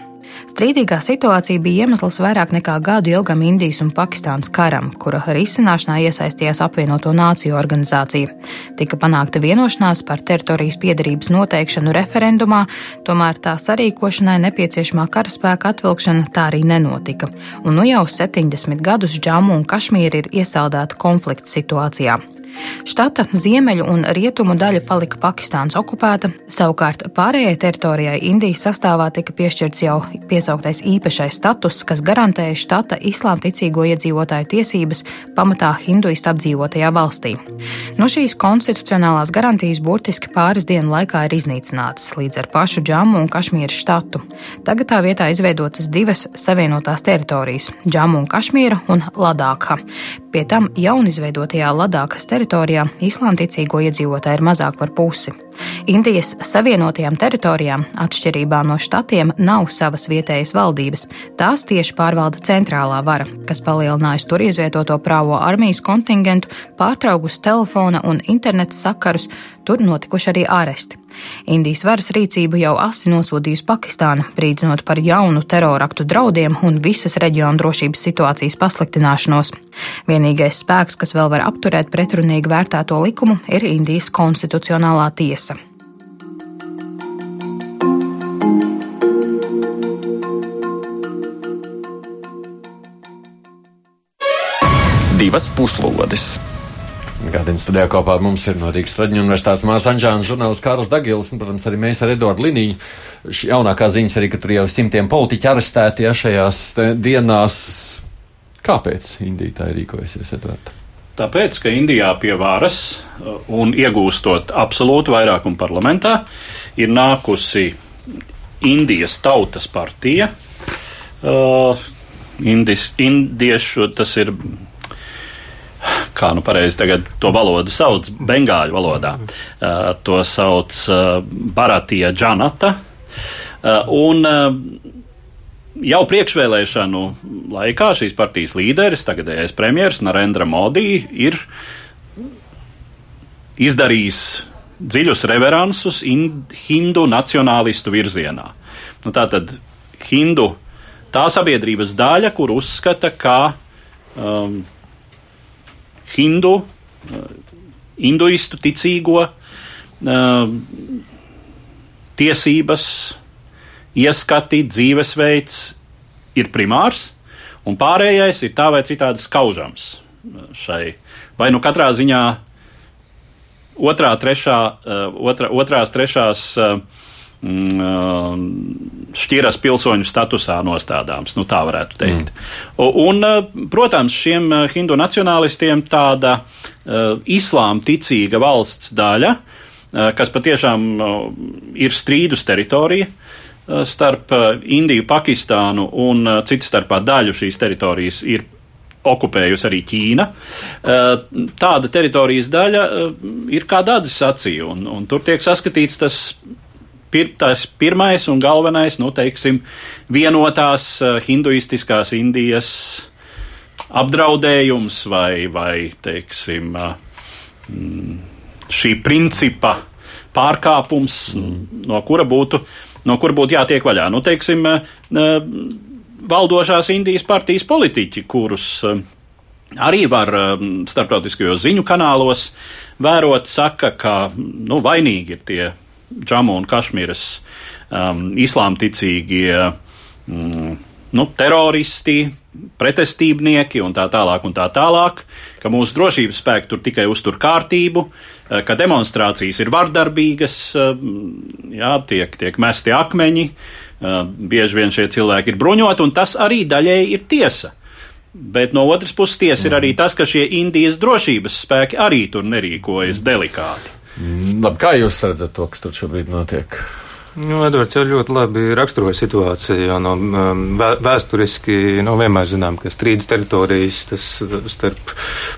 [SPEAKER 4] Strīdīgā situācija bija iemesls vairāk nekā gadu ilgam Indijas un Pakistānas karam, kura risināšanā iesaistījās apvienoto nāciju organizācija. Tika panākta vienošanās par teritorijas piedarības noteikšanu referendumā, tomēr tā sarīkošanai nepieciešamā karaspēka atvilkšana tā arī nenotika. Un nu jau 70 gadus Džamu un Kašmīra ir iesaldēta konflikta situācijā. Štata ziemeļu un rietumu daļa palika Pakistānas okupēta, savukārt pārējai teritorijai Indijas sastāvā tika piešķirts jau piesauktais īpašais status, kas garantēja štata islām ticīgo iedzīvotāju tiesības pamatā hinduistu apdzīvotajā valstī. No šīs konstitucionālās garantijas burtiski pāris dienu laikā ir iznīcinātas līdz ar pašu Džamu un Kašmīras štatu. Tagad tā vietā izveidotas divas savienotās teritorijas - Džamu un Kašmīra un Ladāka. Pie tam jaunizveidotajā Ladākas teritorijā islāmticīgo iedzīvotāju ir mazāk par pusi. Indijas savienotajām teritorijām, atšķirībā no štatiem, nav savas vietējas valdības. Tās tieši pārvalda centrālā vara, kas palielinājusi tur izvietoto prāvo armijas kontingentu, pārtraukusi telefona un interneta sakarus, tur notikuši arī āresti. Indijas varas rīcību jau asi nosodījusi Pakistāna, brīdinot par jaunu teroraktu draudiem un visas reģiona drošības situācijas pasliktināšanos. Vienīgais spēks, kas vēl var apturēt pretrunīgi vērtēto likumu, ir Indijas konstitucionālā tiesa.
[SPEAKER 1] Divas puslodes!
[SPEAKER 3] Gādījums studijā kopā ar mums ir no Rīgas Traģiņu universitātes Mārs Anģēns, žurnālists Kārls Dagils un, protams, arī mēs ar Eduardu Liniju. Jaunākā ziņas arī, ka tur jau simtiem politiķi arestēti ja, šajās dienās. Kāpēc Indija tā ir rīkojusies, Eduards?
[SPEAKER 2] Tāpēc, ka Indijā pie varas un iegūstot absolūtu vairākumu parlamentā, ir nākusi Indijas tautas partija. Uh, Indis, indiešu tas ir kā nu pareizi tagad to valodu sauc, bengāļu valodā. Uh, to sauc uh, Baratija Džanata. Uh, un uh, jau priekšvēlēšanu laikā šīs partijas līderis, tagadējais premjeras Narendra Modi, ir izdarījis dziļus reveransus hindu nacionālistu virzienā. Nu, tā tad hindu tā sabiedrības daļa, kur uzskata, ka um, hindu, hinduistu ticīgo tiesības, ieskati, dzīvesveids ir primārs, un pārējais ir tā vai citādi skaužams šai. Vai nu katrā ziņā otrā, trešā, otrā, otrās, trešās Mm, šķiras pilsoņu statusā nostādāms, nu tā varētu teikt. Mm. Un, protams, šiem hindu nacionālistiem tāda islām ticīga valsts daļa, kas patiešām ir strīdus teritorija starp Indiju, Pakistānu un citu starpā daļu šīs teritorijas ir okupējusi arī Ķīna. Tāda teritorijas daļa ir kā Dārzs sacīja, un, un tur tiek saskatīts tas pir, tas pirmais un galvenais, nu, teiksim, vienotās uh, hinduistiskās Indijas apdraudējums vai, vai teiksim, uh, šī principa pārkāpums, mm. no kura būtu, no kura būtu jātiek vaļā. Nu, teiksim, valdošās Indijas partijas politiķi, kurus arī var starptautiskajos ziņu kanālos vērot, saka, ka nu, vainīgi ir tie Džamu un Kašmīras um, islāmticīgie mm, nu, teroristi, pretestībnieki un tā tālāk un tā tālāk, ka mūsu drošības spēki tur tikai uztur kārtību, eh, ka demonstrācijas ir vardarbīgas, eh, jā, tiek, tiek mesti akmeņi, eh, bieži vien šie cilvēki ir bruņoti, un tas arī daļēji ir tiesa. Bet no otras puses tiesa ir arī tas, ka šie Indijas drošības spēki arī tur nerīkojas delikāti.
[SPEAKER 3] Mm, labi, kā jūs redzat to, kas tur šobrīd notiek?
[SPEAKER 5] Nu, Edvards jau ļoti labi raksturoja situāciju, jo no, um, vēsturiski nu, vienmēr zinām, ka strīdus teritorijas tas starp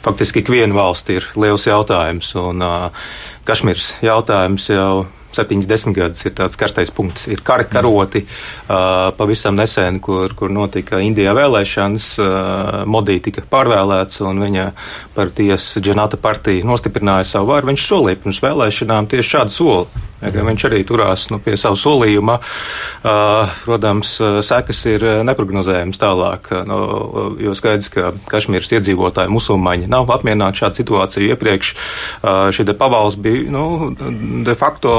[SPEAKER 5] faktiski ikvienu valsti ir liels jautājums. Un, uh, Kašmirs jautājums jau 70 gadus ir tāds karstais punkts. Ir kari karoti uh, pavisam nesen, kur, kur notika Indijā vēlēšanas. Uh, Modī tika pārvēlēts un viņa partijas Džanata partija nostiprināja savu varu. Viņš solīja pirms vēlēšanām tieši šādu soli. Ja, viņš arī turās nu, pie savu solījuma. Uh, protams, sekas ir neprognozējams tālāk, no, jo skaidrs, ka Kašmīras iedzīvotāji musulmaņi nav apmierināti šādu situāciju iepriekš. Uh, šī pavalsts bija nu, de facto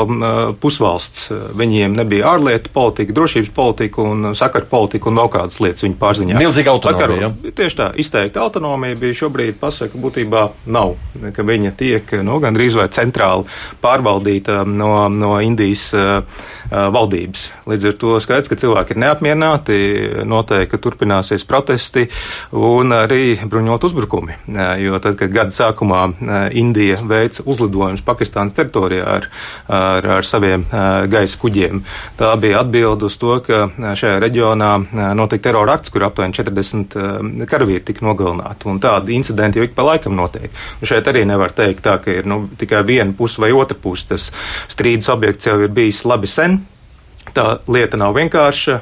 [SPEAKER 5] pusvalsts. Viņiem nebija ārlietu politika, drošības politika un sakaru politika un vēl kādas lietas viņu pārziņā.
[SPEAKER 3] Milzīga autonomija.
[SPEAKER 5] Ja? Tieši tā, izteikta autonomija bija šobrīd pasaka būtībā nav, viņa tiek nu, gandrīz vai centrāli pārvaldīta no, no Indijas uh, valdības. Līdz ar to skaidrs, ka cilvēki ir neapmierināti, noteikti turpināsies protesti un arī bruņot uzbrukumi. Jo tad, kad gada sākumā Indija veica uzlidojumus Pakistānas teritorijā ar, ar, ar saviem gaisa kuģiem, tā bija atbilde uz to, ka šajā reģionā notika terora akts, kur aptuveni 40 karavīri tika nogalināti. Un tādi incidenti jau ik pa laikam notiek. Un šeit arī nevar teikt tā, ka ir nu, tikai viena puse vai otra puse. Tas strīdus objekts jau ir bijis labi sen. Tā lieta nav vienkārša.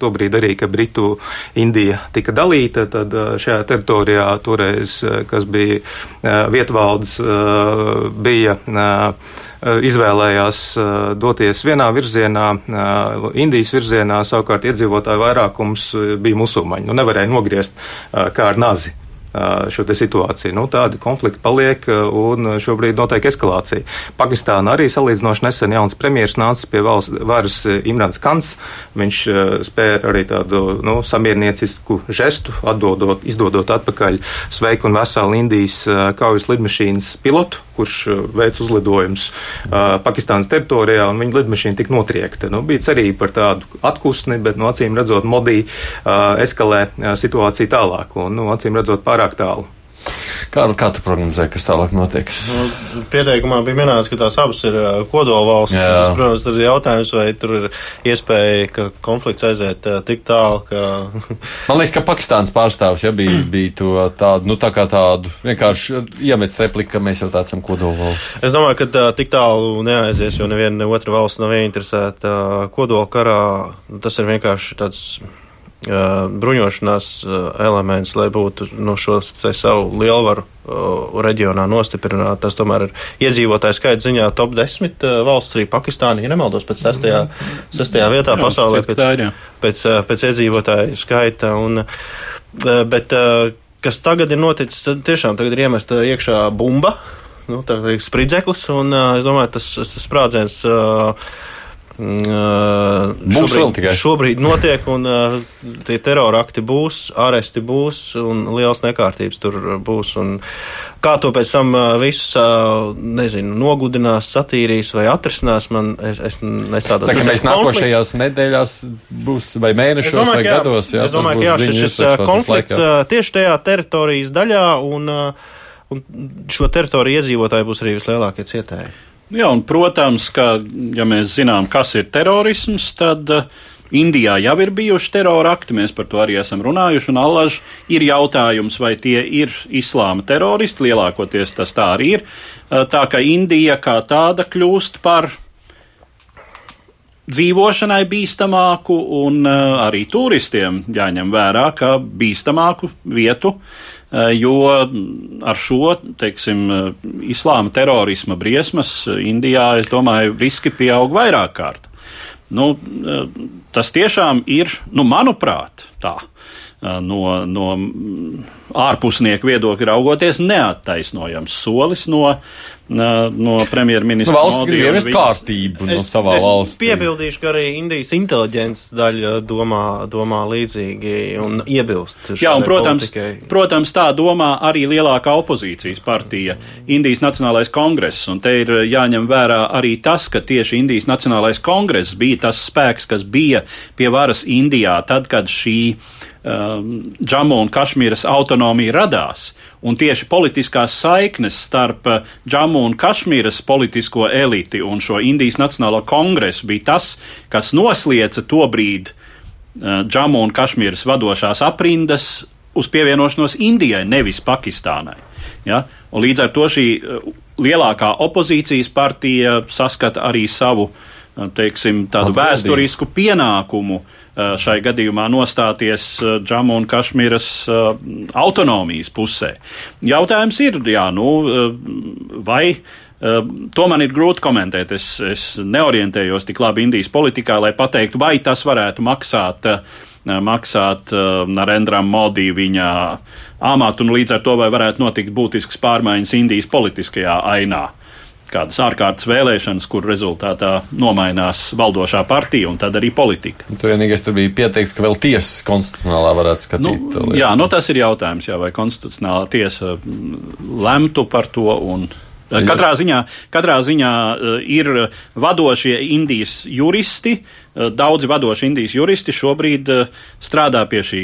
[SPEAKER 5] Tobrīd arī, kad Britu Indija tika dalīta, tad šajā teritorijā toreiz, kas bija vietvaldes, bija izvēlējās doties vienā virzienā, Indijas virzienā, savukārt iedzīvotāju vairākums bija musulmaņi. Nu, nevarēja nogriezt kā ar nazi šo situāciju. Nu, tādi konflikti paliek, un šobrīd notiek eskalācija. Pakistāna arī salīdzinoši nesen jauns premjerministrs nācis pie valsts varas Imrans Kants. Viņš spēja arī tādu nu, samierniecisku žestu, atdodot, izdodot atpakaļ sveiku un veselu Indijas kaujas lidmašīnas pilotu, kurš veic uzlidojumus Pakistānas teritorijā, un viņa lidmašīna tika notriekta. Nu, bija cerība par tādu atpūsni, bet no nu, acīm redzot, modī eskalē situāciju tālāk. Un, nu, acīm redzot, pārāk pārāk tālu.
[SPEAKER 3] Kā, kā tu prognozē, kas tālāk notiks?
[SPEAKER 6] Nu, pieteikumā bija minēts, ka tās abas ir kodola valsts. Jā. Tas, protams, ir jautājums, vai tur ir iespēja, ka konflikts aiziet tik tālu, ka.
[SPEAKER 3] Man liekas, ka Pakistāns pārstāvs ja, bija, bija to tādu, nu tā kā tādu vienkārši iemets repliku, ka mēs jau tāds esam kodola valsts.
[SPEAKER 6] Es domāju, ka tā, tik tālu neaizies, jo neviena ne otra valsts nav ieinteresēta kodola karā. Tas ir vienkārši tāds bruņošanās elements, lai būtu no nu, šo savu lielvaru reģionā nostiprināt. Tas tomēr ir iedzīvotāju skaits ziņā top 10 valsts, arī Pakistāna, ja nemaldos, pēc sestajā, sestajā vietā jā, pasaulē pēc, tā, pēc, pēc iedzīvotāju skaita. Un, bet kas tagad ir noticis, tad tiešām tagad ir iemesta iekšā bumba, nu, tā kā spridzeklis, un es domāju, tas, tas sprādziens. Uh,
[SPEAKER 3] būs šobrīd, vēl tikai.
[SPEAKER 6] Šobrīd notiek, un uh, tie terora akti būs, āresti būs, un liels nekārtības tur būs. Un kā to pēc tam uh, visus, uh, nezinu, nogludinās, satīrīs vai atrisinās, man es, es, es tādu
[SPEAKER 3] domāju. Mēs nākošajās nedēļās būs vai mēnešos domāju, vai jā, gados. Jā,
[SPEAKER 6] es domāju, ka jā, šis, šis konflikts tieši tajā teritorijas daļā, un, un šo teritoriju iedzīvotāji būs arī vislielākie cietēji.
[SPEAKER 2] Jā, un, protams, ka, ja mēs zinām, kas ir terorisms, tad uh, Indijā jau ir bijuši terora akti, mēs par to arī esam runājuši, un allaž ir jautājums, vai tie ir islāma teroristi, lielākoties tas tā arī ir, uh, tā ka Indija kā tāda kļūst par dzīvošanai bīstamāku, un uh, arī turistiem jāņem vērā, ka bīstamāku vietu uh, jo ar šo, teiksim, eh, islāma terorisma briesmas Indijā, es domāju, riski pieaug vairāk kārt. Nu, eh, tas tiešām ir, nu, manuprāt, tā. No, no ārpusnieku viedokļa raugoties neattaisnojams solis no no premjerministra.
[SPEAKER 3] Nu, valsts grib ieviest kārtību no savā
[SPEAKER 6] es
[SPEAKER 3] valstī.
[SPEAKER 6] Piebildīšu, ka arī Indijas inteliģences daļa domā, domā līdzīgi un iebilst.
[SPEAKER 2] Jā, un, protams, politikai. protams, tā domā arī lielākā opozīcijas partija Indijas Nacionālais kongress, un te ir jāņem vērā arī tas, ka tieši Indijas Nacionālais kongress bija tas spēks, kas bija pie varas Indijā tad, kad šī um, Džamu un Kašmīras autonomija radās. Un tieši politiskās saiknes starp eh, Džamu un Kašmīras politisko eliti un šo Indijas Nacionālo kongresu bija tas, kas noslieca to brīdi eh, Džamu un Kašmīras vadošās aprindas uz pievienošanos Indijai, nevis Pakistānai. Ja? Un līdz ar to šī eh, lielākā opozīcijas partija saskata arī savu teiksim, tādu Atbildību. vēsturisku pienākumu uh, šai gadījumā nostāties eh, Džamu un Kašmīras eh, autonomijas pusē. Jautājums ir, jā, nu, vai To man ir grūti komentēt. Es, es neorientējos tik labi Indijas politikā, lai pateiktu, vai tas varētu maksāt, maksāt Narendram Modi viņa amatu, un līdz ar to vai varētu notikt būtisks pārmaiņas Indijas politiskajā ainā kādas ārkārtas vēlēšanas, kur rezultātā nomainās valdošā partija un tad arī politika.
[SPEAKER 3] Tur vienīgais tur bija pieteikts, ka vēl tiesas konstitucionālā varētu skatīt.
[SPEAKER 2] Nu, jā, nu tas ir jautājums, jā, vai konstitucionālā tiesa lemtu par to un. Katrā ziņā, katrā ziņā ir vadošie Indijas juristi, daudzi vadoši Indijas juristi šobrīd strādā pie šī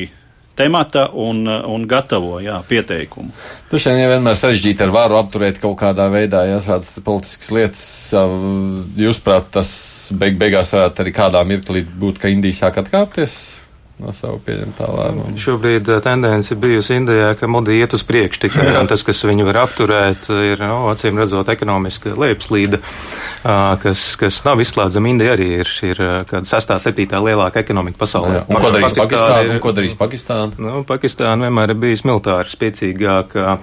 [SPEAKER 2] temata un, un gatavo jā, pieteikumu.
[SPEAKER 3] Šodien jau vienmēr sarežģīti ar varu apturēt kaut kādā veidā, ja tādas politiskas lietas. Jūsuprāt, tas beig beigās varētu arī kādā mirklī būt, ka Indija sāk atkāpties? No savu pieņemtā lēmuma.
[SPEAKER 5] Šobrīd tendence ir bijusi Indijā, ka Modi iet uz priekšu tikai, un tas, kas viņu var apturēt, ir, no, nu, acīm redzot, ekonomiska lejupslīde, kas, kas nav izslēdzama. Indija arī ir, ir kāda sastā, septītā lielākā ekonomika pasaulē. Jā,
[SPEAKER 3] un ko darīs Pakistāna? Ir, ko darīs Pakistāna?
[SPEAKER 5] Nu, Pakistāna vienmēr ir bijusi militāri spēcīgāka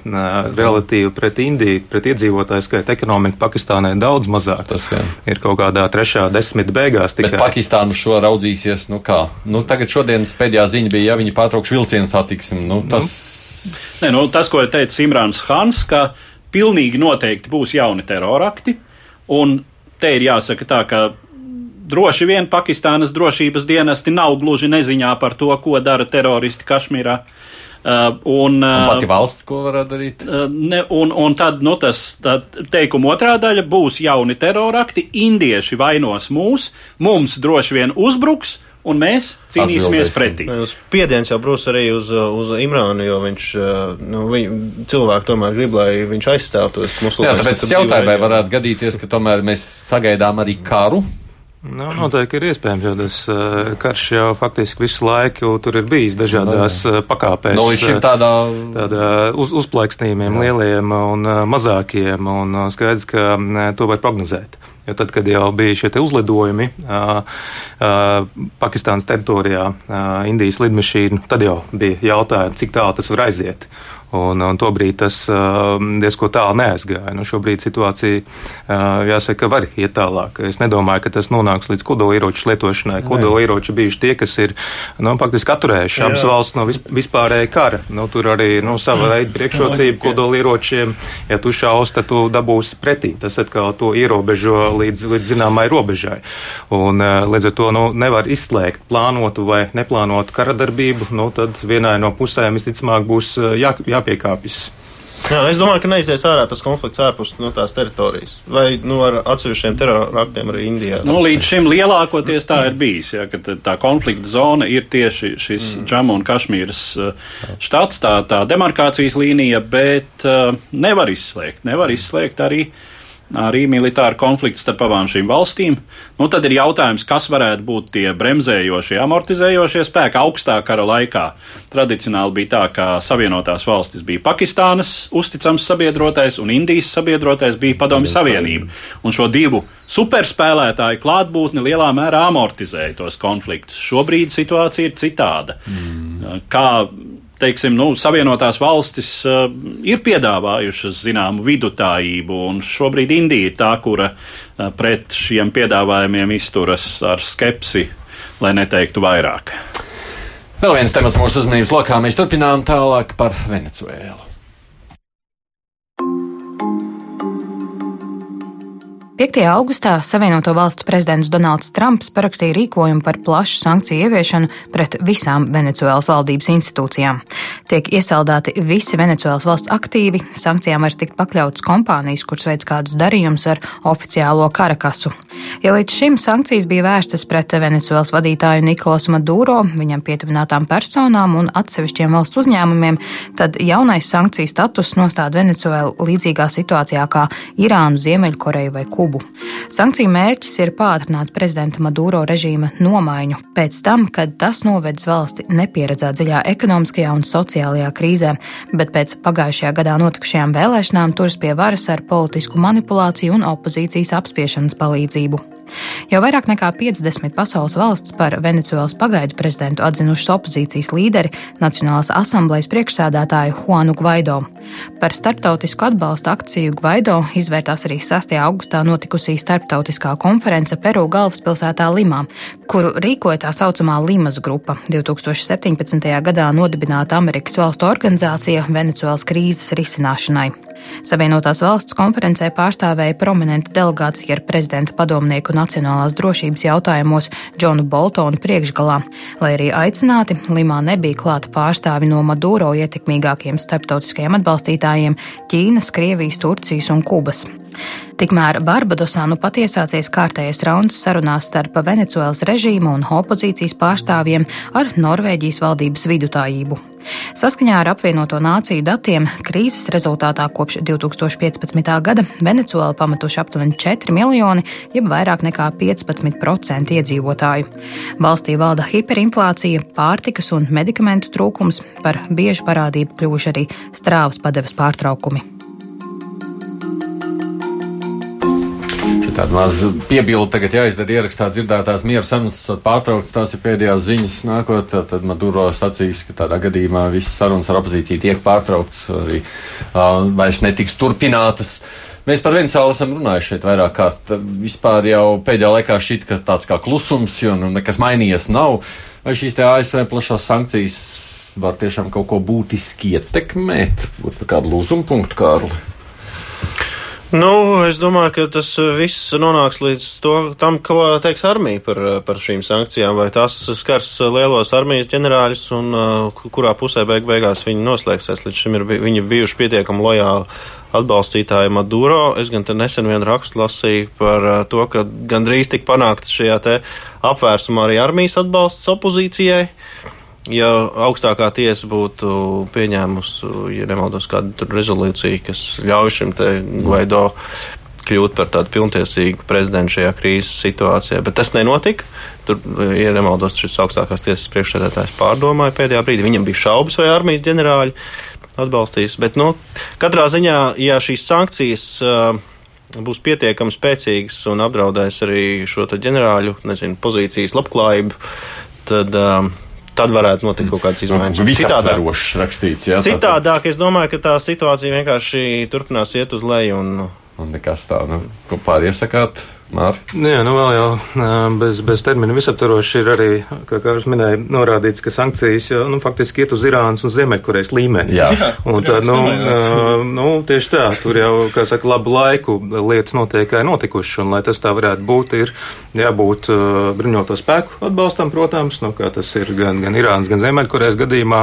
[SPEAKER 5] relatīvi pret Indiju, pret iedzīvotāju skaitu ekonomika Pakistānai daudz mazāk. Tas jā. ir kaut kādā trešā desmit beigās tikai.
[SPEAKER 3] Bet Pakistānu šo raudzīsies, nu kā? Nu, tagad šodien šodienas pēdējā ziņa bija, ja viņi pārtraukšu vilcienu satiksmi. Nu, tas...
[SPEAKER 2] Nē, nu, tas, ko teica Imrāns Hans, ka pilnīgi noteikti būs jauni terorakti, un te ir jāsaka tā, ka droši vien Pakistānas drošības dienesti nav gluži neziņā par to, ko dara teroristi Kašmirā.
[SPEAKER 3] Uh, un, uh, un pati valsts, ko varētu darīt?
[SPEAKER 2] Uh, ne, un, un tad, nu, tas teikuma otrā daļa būs jauni terorakti, indieši vainos mūs, mums droši vien uzbruks, un mēs cīnīsimies pretī.
[SPEAKER 6] Spiediens jau būs arī uz, uz Imrānu, jo viņš, nu, viņ, cilvēki tomēr grib, lai viņš aizstāvtos musulmaņus.
[SPEAKER 3] Jā, tāpēc es jautāju, vai varētu gadīties, ka tomēr mēs sagaidām arī karu.
[SPEAKER 5] Nu, noteikti ir iespējams, jo tas uh, karš jau faktiski visu laiku tur ir bijis dažādās uh, pakāpēs.
[SPEAKER 3] No, līdz šim tādā,
[SPEAKER 5] tādā uz, uzplaiksnījumiem, lieliem un uh, mazākiem, un skaidrs, ka uh, to var prognozēt. Jo tad, kad jau bija šie uzlidojumi uh, uh, Pakistānas teritorijā, uh, Indijas lidmašīna, tad jau bija jautājums, cik tālu tas var aiziet. Un, un tobrīd tas uh, diezko tālu neaizgāja. Nu, šobrīd situācija, uh, jāsaka, var iet tālāk. Es nedomāju, ka tas nonāks līdz kodolieroču lietošanai. Kodolieroči bijuši tie, kas ir nu, faktiski atturējuši abas valsts no vis, vispārēja kara. Nu, tur arī nu, sava veida priekšrocība kodolieročiem. Ja tu šaus, tad tu dabūsi pretī. Tas atkal to ierobežo līdz, līdz zināmai robežai. Un, uh, līdz ar to nu, nevar izslēgt plānotu vai neplānotu karadarbību. Nu, tad vienai no pusēm visticamāk būs jā, jā jāpiekāpjas.
[SPEAKER 6] Jā, es domāju, ka neizies ārā tas konflikts ārpus no tās teritorijas. Vai nu, ar atsevišķiem teroraktiem arī Indijā?
[SPEAKER 2] Nu, līdz šim lielākoties tā ir bijis, ja, ka tā konflikta zona ir tieši šis mm. Džamu un Kašmīras uh, štats, tā, tā demarkācijas līnija, bet uh, nevar izslēgt, nevar izslēgt arī uh, arī militāra konflikta starp abām šīm valstīm. Nu, tad ir jautājums, kas varētu būt tie bremzējošie, amortizējošie spēki augstā kara laikā. Tradicionāli bija tā, ka Savienotās valstis bija Pakistānas uzticams sabiedrotais un Indijas sabiedrotais bija Padomju Savienība. Un šo divu superspēlētāju klātbūtne lielā mērā amortizēja tos konfliktus. Šobrīd situācija ir citāda. Mm. Kā teiksim, nu, Savienotās valstis uh, ir piedāvājušas zināmu vidutājību, un šobrīd Indija ir tā, kura uh, pret šiem piedāvājumiem izturas ar skepsi, lai neteiktu vairāk.
[SPEAKER 3] Vēl viens temats mūsu uzmanības lokā. Mēs turpinām tālāk par Venecuēlu.
[SPEAKER 4] 5. augustā Savienoto Valstu prezidents Donalds Trumps parakstīja rīkojumu par plašu sankciju ieviešanu pret visām Venecuēlas valdības institūcijām. Tiek iesaldēti visi Venecuēlas valsts aktīvi, sankcijām var tikt pakļautas kompānijas, kuras veids kādus darījumus ar oficiālo karakasu. Ja līdz šim sankcijas bija vērstas pret Venecuēlas vadītāju Nikolasu Maduro, viņam pietuvinātām personām un atsevišķiem valsts uzņēmumiem, tad jaunais sankciju status nostāda Venecuēlu līdzīgā situācijā kā Irānu, Ziemeļkoreju vai Kubu. Kubu. Sankciju mērķis ir pātrināt prezidenta Maduro režīma nomaiņu pēc tam, kad tas novedis valsti nepieredzēt dziļā ekonomiskajā un sociālajā krīzē, bet pēc pagājušajā gadā notikušajām vēlēšanām turas pie varas ar politisku manipulāciju un opozīcijas apspiešanas palīdzību. Jau vairāk nekā 50 pasaules valsts par Venecuēlas pagaidu prezidentu atzinušas opozīcijas līderi Nacionālās asamblejas priekšsēdētāju Juanu Gvaido. Par starptautisku atbalstu akciju Gvaido izvērtās arī 6. augustā notikusī starptautiskā konference Peru galvaspilsētā Limā, kuru rīkoja tā saucamā Limas grupa, 2017. gadā nodibināta Amerikas valstu organizācija Venecuēlas krīzes risināšanai. Savienotās valsts konferencē pārstāvēja prominenta delegācija ar prezidenta padomnieku nacionālās drošības jautājumos Džonu Boltonu priekšgalā, lai arī aicināti Limā nebija klāta pārstāvi no Maduro ietekmīgākiem starptautiskajiem atbalstītājiem - Ķīnas, Krievijas, Turcijas un Kubas. Tikmēr Barbadosā nu patiesācies kārtējais rauns sarunās starp Venecuēlas režīmu un opozīcijas pārstāvjiem ar Norvēģijas valdības vidutājību. Saskaņā ar apvienoto nāciju datiem krīzes rezultātā kopš 2015. gada Venecuēla pamatuši aptuveni 4 miljoni, jeb vairāk nekā 15% iedzīvotāju. Valstī valda hiperinflācija, pārtikas un medikamentu trūkums, par biežu parādību kļuvuši arī strāvas padevas pārtraukumi.
[SPEAKER 3] Tāda maza piebilde tagad jāizdara ierakstā dzirdētās miera sarunas, pārtraukts, tās ir pēdējās ziņas nākot, tad Maduro sacīs, ka tādā gadījumā visas sarunas ar opozīciju tiek pārtraukts, arī uh, vairs netiks turpinātas. Mēs par Venecijālu esam runājuši šeit vairāk kārt. Vispār jau pēdējā laikā šķiet, ka tāds kā klusums, jo nu, nekas mainījies nav. Vai šīs te ASV plašās sankcijas var tiešām kaut ko būtiski ietekmēt? Būtu kādu lūzumu punktu, Kārli?
[SPEAKER 6] Nu, es domāju, ka tas viss nonāks līdz to, tam, ko teiks armija par, par šīm sankcijām, vai tas skars lielos armijas ģenerāļus un kurā pusē beig beigās viņi noslēgsies. Līdz šim ir viņi bijuši pietiekami lojāli atbalstītāji Maduro. Es gan te nesen vienu rakstu lasīju par to, ka gandrīz tik panākts šajā te apvērsumā arī armijas atbalsts opozīcijai. Ja augstākā tiesa būtu pieņēmusi, ja nemaldos, kādu rezolūciju, kas ļauj šim te Guaido kļūt par tādu pilntiesīgu prezidentu šajā krīzes situācijā, bet tas nenotika. Tur, ja nemaldos, šis augstākās tiesas priekšsēdētājs pārdomāja pēdējā brīdī. Viņam bija šaubas, vai armijas ģenerāļi atbalstīs. Bet, nu, katrā ziņā, ja šīs sankcijas uh, būs pietiekami spēcīgas un apdraudēs arī šo ģenerāļu nezinu, pozīcijas labklājību, tad uh, tad varētu notikt kaut kādas izmaiņas.
[SPEAKER 3] Nu, citādāk, rakstīts, jā,
[SPEAKER 6] citādāk es domāju, ka tā situācija vienkārši turpinās iet uz leju. Un,
[SPEAKER 3] un nekas tā, nu, ko pāriesakāt? Māri?
[SPEAKER 5] Nu jā, nu vēl jau bez, bez termina visaptaroši ir arī, kā Kārs minēja, norādīts, ka sankcijas jau, nu, faktiski iet uz Irānas un Ziemeļkorejas līmeni.
[SPEAKER 3] Jā.
[SPEAKER 5] Un tad, nu, nu, tieši tā, tur jau, kā saka, labu laiku lietas notiek kā notikušas, un lai tas tā varētu būt, ir jābūt uh, bruņoto spēku atbalstam, protams, nu, kā tas ir gan, gan Irānas, gan Ziemeļkorejas gadījumā,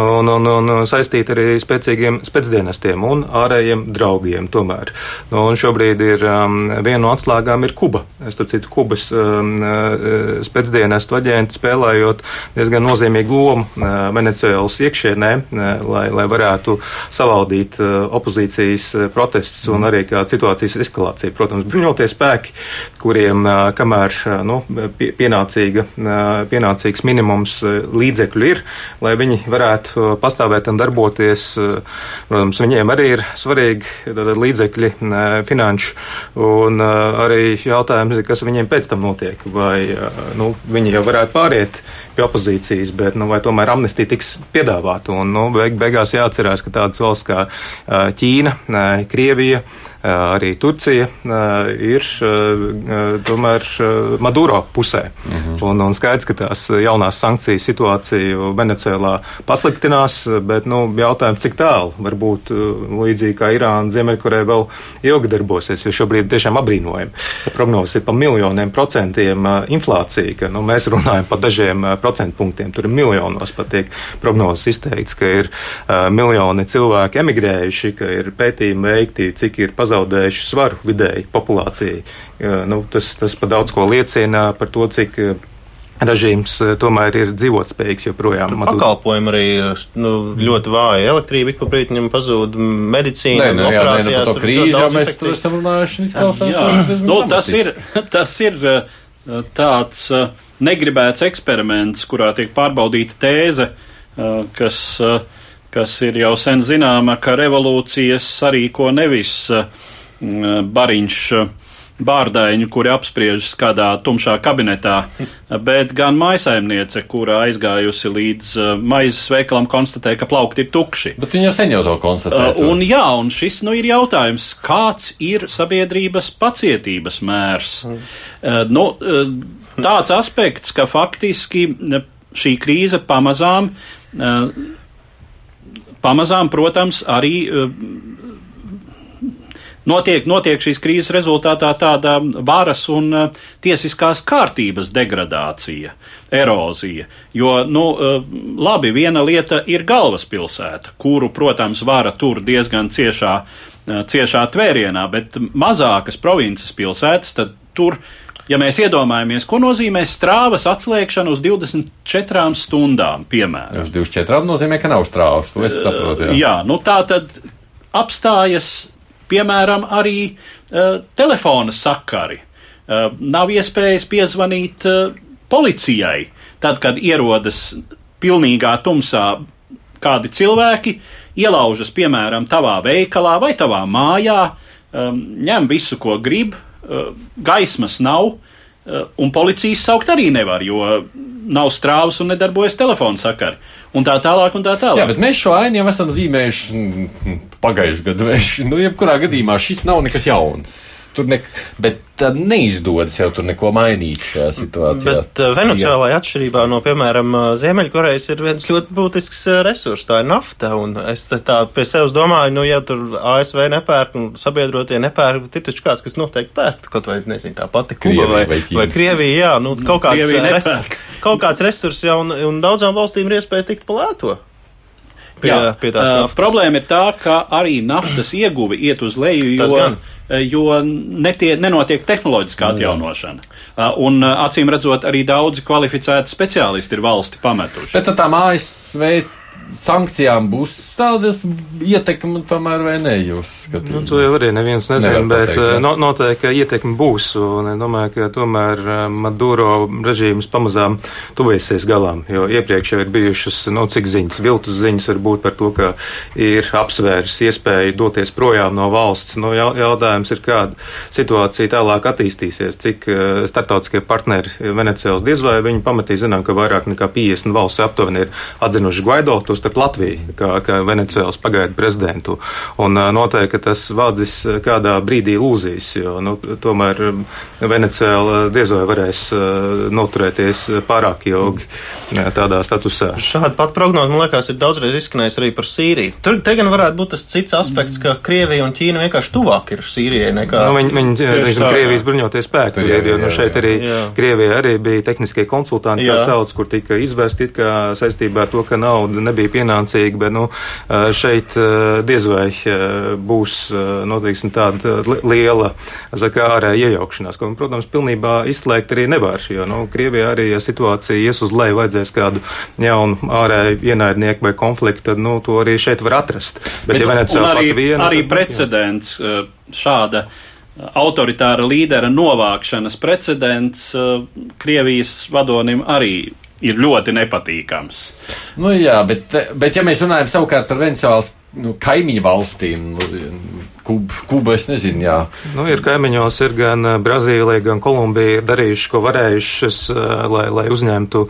[SPEAKER 5] un, un, un saistīt arī spēcīgiem spēcdienestiem un ārējiem draugiem tomēr. Nu, un šobrīd ir um, viena no atslēgām ir Kuba. Es tur citu Kubas um, uh, spēcdienestu aģenti spēlējot diezgan nozīmīgu lomu uh, Venecijas iekšienē, uh, lai, lai varētu savaldīt opozīcijas protestus un arī kā situācijas eskalāciju. Protams, bruņoties spēki, kuriem kamēr nu, pienācīga, pienācīgs minimums līdzekļu ir, lai viņi varētu pastāvēt un darboties. Protams, viņiem arī ir svarīgi līdzekļi finanšu un arī jautājums ir, kas viņiem pēc tam notiek. Vai nu, viņi jau varētu pāriet pie opozīcijas, bet nu, vai tomēr amnestija tiks piedāvāta. Un nu, beig, beigās jāatcerās, ka tādas valsts kā Ķīna, Krievija, arī Turcija ir tomēr Maduro pusē. Mhm. Un, un skaidrs, ka tās jaunās sankcijas situāciju Venecijā pasliktinās, bet nu, jautājums, cik tālu varbūt līdzīgi kā Irāna, Ziemeļkoreja vēl ilgi darbosies, jo šobrīd tiešām apbrīnojam. Prognozes ir pa miljoniem procentiem inflācija, ka nu, mēs runājam par dažiem procentu punktiem. Tur ir miljonos pat tiek prognozes izteikts, ka ir uh, miljoni cilvēki emigrējuši, ka ir pētījumi veikti, cik ir pazaudējuši svaru vidēji populācijai. Uh, nu, tas, tas pa daudz ko liecina par to, cik. Uh, režīms tomēr ir dzīvotspējīgs joprojām.
[SPEAKER 6] Pakalpojumi arī nu, ļoti vāji. Elektrība ik pa brīdim pazūd, medicīna,
[SPEAKER 3] nē, nē, jā, nē, nu, to krīzi jau mēs tur esam runājuši.
[SPEAKER 2] Nu, tas ir, tas ir tāds negribēts eksperiments, kurā tiek pārbaudīta tēze, kas, kas ir jau sen zināma, ka revolūcijas sarīko nevis bariņš bārdaiņu, kuri apspriežas kādā tumšā kabinetā, bet gan maisaimniece, kura aizgājusi līdz maizes veikalam, konstatēja, ka plaukti ir tukši.
[SPEAKER 3] Bet viņa sen jau to konstatēja.
[SPEAKER 2] Uh, un jā, un šis nu ir jautājums, kāds ir sabiedrības pacietības mērs? Mm. Nu, tāds aspekts, ka faktiski šī krīze pamazām, pamazām, protams, arī notiek, notiek šīs krīzes rezultātā tāda varas un tiesiskās kārtības degradācija, erozija. Jo, nu, labi, viena lieta ir galvaspilsēta, kuru, protams, vara tur diezgan ciešā, ciešā tvērienā, bet mazākas provinces pilsētas, tad tur ja mēs iedomājamies, ko nozīmē strāvas atslēgšana uz 24 stundām, piemēram.
[SPEAKER 3] Uz 24 nozīmē, ka nav strāvas, to es saprotu.
[SPEAKER 2] Jā, jā nu tā tad apstājas, piemēram, arī uh, telefona sakari. Uh, nav iespējas piezvanīt uh, policijai, tad, kad ierodas pilnīgā tumsā kādi cilvēki, ielaužas, piemēram, tavā veikalā vai tavā mājā, um, ņem visu, ko grib, Eh, gaismas nav, eh, un policijas saukt arī nevar, jo nav strāvas un nedarbojas telefona sakari. Un tā tālāk, un tā tālāk.
[SPEAKER 3] Jā, bet mēs šo ainu jau esam zīmējuši mm, pagājušajā gadā. Nu, jebkurā gadījumā šis nav nekas jauns. Tur ne, bet tad neizdodas jau tur neko mainīt šajā situācijā.
[SPEAKER 6] Bet uh, Venecijā, atšķirībā no, piemēram, uh, Ziemeļkorejas, ir viens ļoti būtisks uh, resurs, tā ir nafta. Un es tā pie sevis domāju, nu, ja tur ASV nepērk un sabiedrotie nepērk, ir taču kāds, kas noteikti pērk, kaut vai, nezinu, tā pati Kuba vai, vai, vai Krievija, jā, nu, kaut kāds, res, kaut kāds resurs jau, un, un daudzām valstīm ir iespēja tikt pa lēto.
[SPEAKER 2] Pie, Jā, pie tās naftas. Problēma ir tā, ka arī naftas ieguve iet uz leju, jo, jo netie, nenotiek tehnoloģiskā atjaunošana. Un acīm redzot, arī daudzi kvalificēti speciālisti ir valsti pametuši.
[SPEAKER 3] Bet tā ASV sankcijām būs tāda ietekme, tomēr vai ne? Jūs skatījāt?
[SPEAKER 5] Nu, to jau arī neviens nezina, bet pateikt, eh, no, noteikti, ietekme būs. Un es domāju, ka tomēr eh, Maduro režīms pamazām tuviesies galām, jo iepriekš jau ir bijušas, nu, cik ziņas, viltus ziņas var būt par to, ka ir apsvērs iespēja doties projām no valsts. Nu, jautājums ir, kāda situācija tālāk attīstīsies, cik eh, startautiskie partneri Venecijas diez vai viņi pamatīgi zinām, ka vairāk nekā 50 valsts aptuveni ir atzinuši Guaido starp Latviju, kā, kā Venecijas pagaidu prezidentu. Un noteikti, ka tas vādzis kādā brīdī lūzīs, jo nu, tomēr Venecija diez vai varēs noturēties pārāk ilgi tādā statusā.
[SPEAKER 6] Šāda pat prognoze, man liekas, ir daudzreiz izskanējusi arī par Sīriju. Tur te gan varētu būt tas cits aspekts, ka Krievija un Ķīna vienkārši tuvāk ir Sīrijai nekā.
[SPEAKER 5] Nu, viņi, viņi, viņi tā, Krievijas bruņoties spēki tur ir, jo nu, šeit arī jā. Krievija arī bija tehniskie konsultanti, kā sauc, kur tika izvesti it kā saistībā ar to, ka nauda nebija nebija pienācīga, bet nu, šeit diez vai būs nu, teiksim, tāda liela kā, ārēja iejaukšanās, ko, protams, pilnībā izslēgt arī nevar. Jo nu, Krievijā arī, ja situācija ies uz leju, vajadzēs kādu jaunu ārēju ienaidnieku vai konfliktu, tad nu, to arī šeit var atrast.
[SPEAKER 2] Bet, bet ja Venecijā arī, viena, arī tad, precedents jā. šāda autoritāra līdera novākšanas precedents Krievijas vadonim arī ir ļoti nepatīkams.
[SPEAKER 3] Nu, jā, bet, bet ja mēs runājam savukārt par Venecijas nu, kaimiņu valstīm, Kuba, Kuba es nezinu, jā.
[SPEAKER 5] Nu, ir kaimiņos, ir gan Brazīlija, gan Kolumbija darījuši, ko varējušas, lai, lai uzņemtu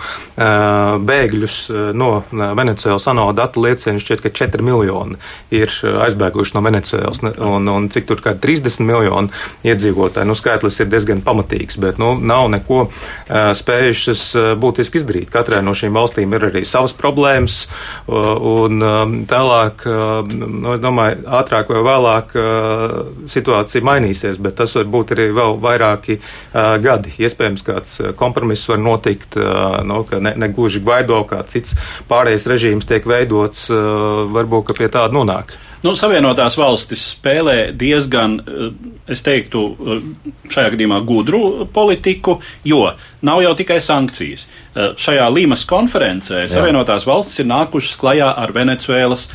[SPEAKER 5] bēgļus no Venecijas. ANO datu liecina šķiet, ka 4 miljoni ir aizbēguši no Venecijas, un, un cik tur kā 30 miljoni iedzīvotāji. Nu, skaitlis ir diezgan pamatīgs, bet nu, nav neko spējušas būtiski izdarīt. Katrai no šīm valstīm ir arī savas problēmas, un tālāk, nu, es domāju, ātrāk vai vēlāk situācija mainīsies, bet tas var būt arī vēl vairāki uh, gadi. Iespējams, kāds kompromiss var notikt, uh, no, ka ne, ne gluži Gvaido, kā cits pārējais režīms tiek veidots, uh, varbūt, ka pie tāda nonāk.
[SPEAKER 2] Nu, Savienotās valstis spēlē diezgan, es teiktu, šajā gadījumā gudru politiku, jo nav jau tikai sankcijas. Šajā Līmas konferencē Jā. Savienotās valstis ir nākušas klajā ar Venecuēlas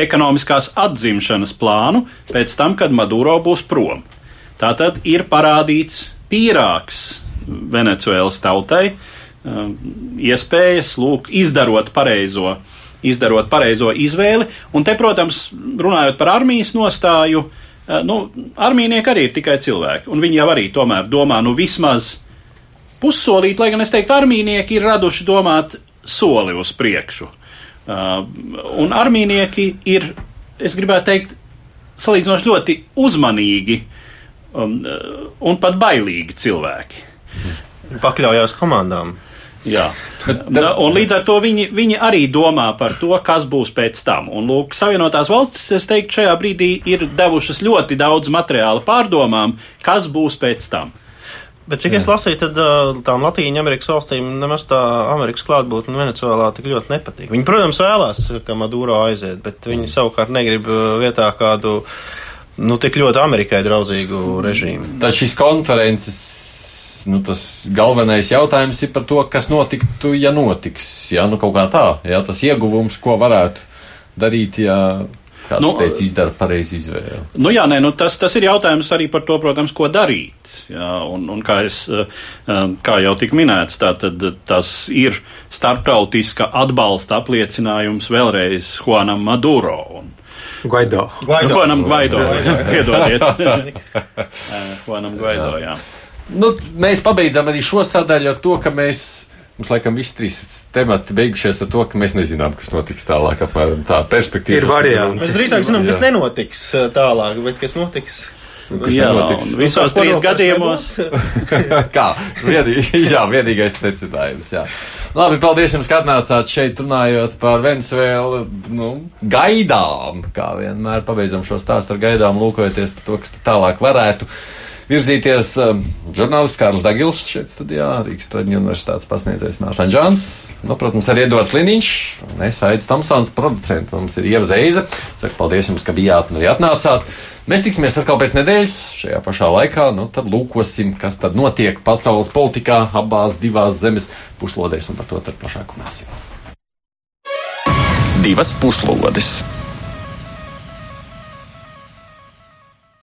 [SPEAKER 2] ekonomiskās atzimšanas plānu pēc tam, kad Maduro būs prom. Tātad ir parādīts tīrāks Venecuēlas tautai um, iespējas, lūk, izdarot pareizo, izdarot pareizo izvēli. Un te, protams, runājot par armijas nostāju, uh, nu, armijnieki arī ir tikai cilvēki, un viņi jau arī tomēr domā, nu, vismaz pussolīt, lai gan es teiktu, armijnieki ir raduši domāt soli uz priekšu. Uh, un armīnieki ir, es gribētu teikt, salīdzinoši ļoti uzmanīgi um, uh, un pat bailīgi cilvēki.
[SPEAKER 6] Pakļaujās komandām.
[SPEAKER 2] Jā, un līdz ar to viņi, viņi arī domā par to, kas būs pēc tam. Un, lūk, Savienotās valstis, es teiktu, šajā brīdī ir devušas ļoti daudz materiāla pārdomām, kas būs pēc tam.
[SPEAKER 6] Bet cik Jā. es lasīju, tad tām Latvijas Amerikas valstīm nemaz tā Amerikas klātbūtne Venecijā tik ļoti nepatīk. Viņi, protams, vēlās, ka Maduro aiziet, bet viņi savukārt negrib vietā kādu, nu, tik ļoti Amerikai draudzīgu režīmu.
[SPEAKER 3] Tad šīs konferences. Nu, tas galvenais jautājums ir par to, kas notiktu, ja notiks. Jā, nu kaut kā tā, jā, tas ieguvums, ko varētu darīt, ja Kāds nu, teica, izdara pareizi izvēli.
[SPEAKER 2] Nu, jā, nē, nu, tas, tas ir jautājums arī par to, protams, ko darīt. Jā, un, un kā, es, eh, eh, kā jau tika minēts, tā, tad, tas ir starptautiska atbalsta apliecinājums vēlreiz Juanam Maduro. Un,
[SPEAKER 5] Guaido.
[SPEAKER 2] Guaido. Juanam Guaido. Piedodiet. Juanam Guaido, jā.
[SPEAKER 3] Nu, mēs pabeidzam arī šo sadaļu ar to, ka mēs Mums laikam visi trīs temati beigušies ar to, ka mēs nezinām, kas notiks tālāk. Apmēram tā perspektīva
[SPEAKER 5] ir varianti.
[SPEAKER 6] Mēs drīzāk zinām, kas nenotiks uh, tālāk, bet kas notiks.
[SPEAKER 2] Kas jā, visos trīs gadījumos.
[SPEAKER 3] Kā? Vienīgi, jā, vienīgais secinājums. Jā. Labi, paldies jums, ka atnācāt šeit runājot par Venezuelu. Nu, gaidām, kā vienmēr pabeidzam šo stāstu ar gaidām, lūkojoties par to, kas tālāk varētu virzīties. Um, žurnālists Kārls Dagils šeit studijā, Rīgas Traģiņu universitātes pasniedzējs Mārtiņš Džans, nu, protams, arī Edvards Liniņš, un es Aits Tomsons, producents, mums ir Ieva Zeiza. Saku paldies jums, ka bijāt un arī atnācāt. Mēs tiksimies atkal pēc nedēļas šajā pašā laikā, nu tad lūkosim, kas tad notiek pasaules politikā abās divās zemes puslodēs, un par to tad plašāk runāsim.
[SPEAKER 1] Divas puslodes!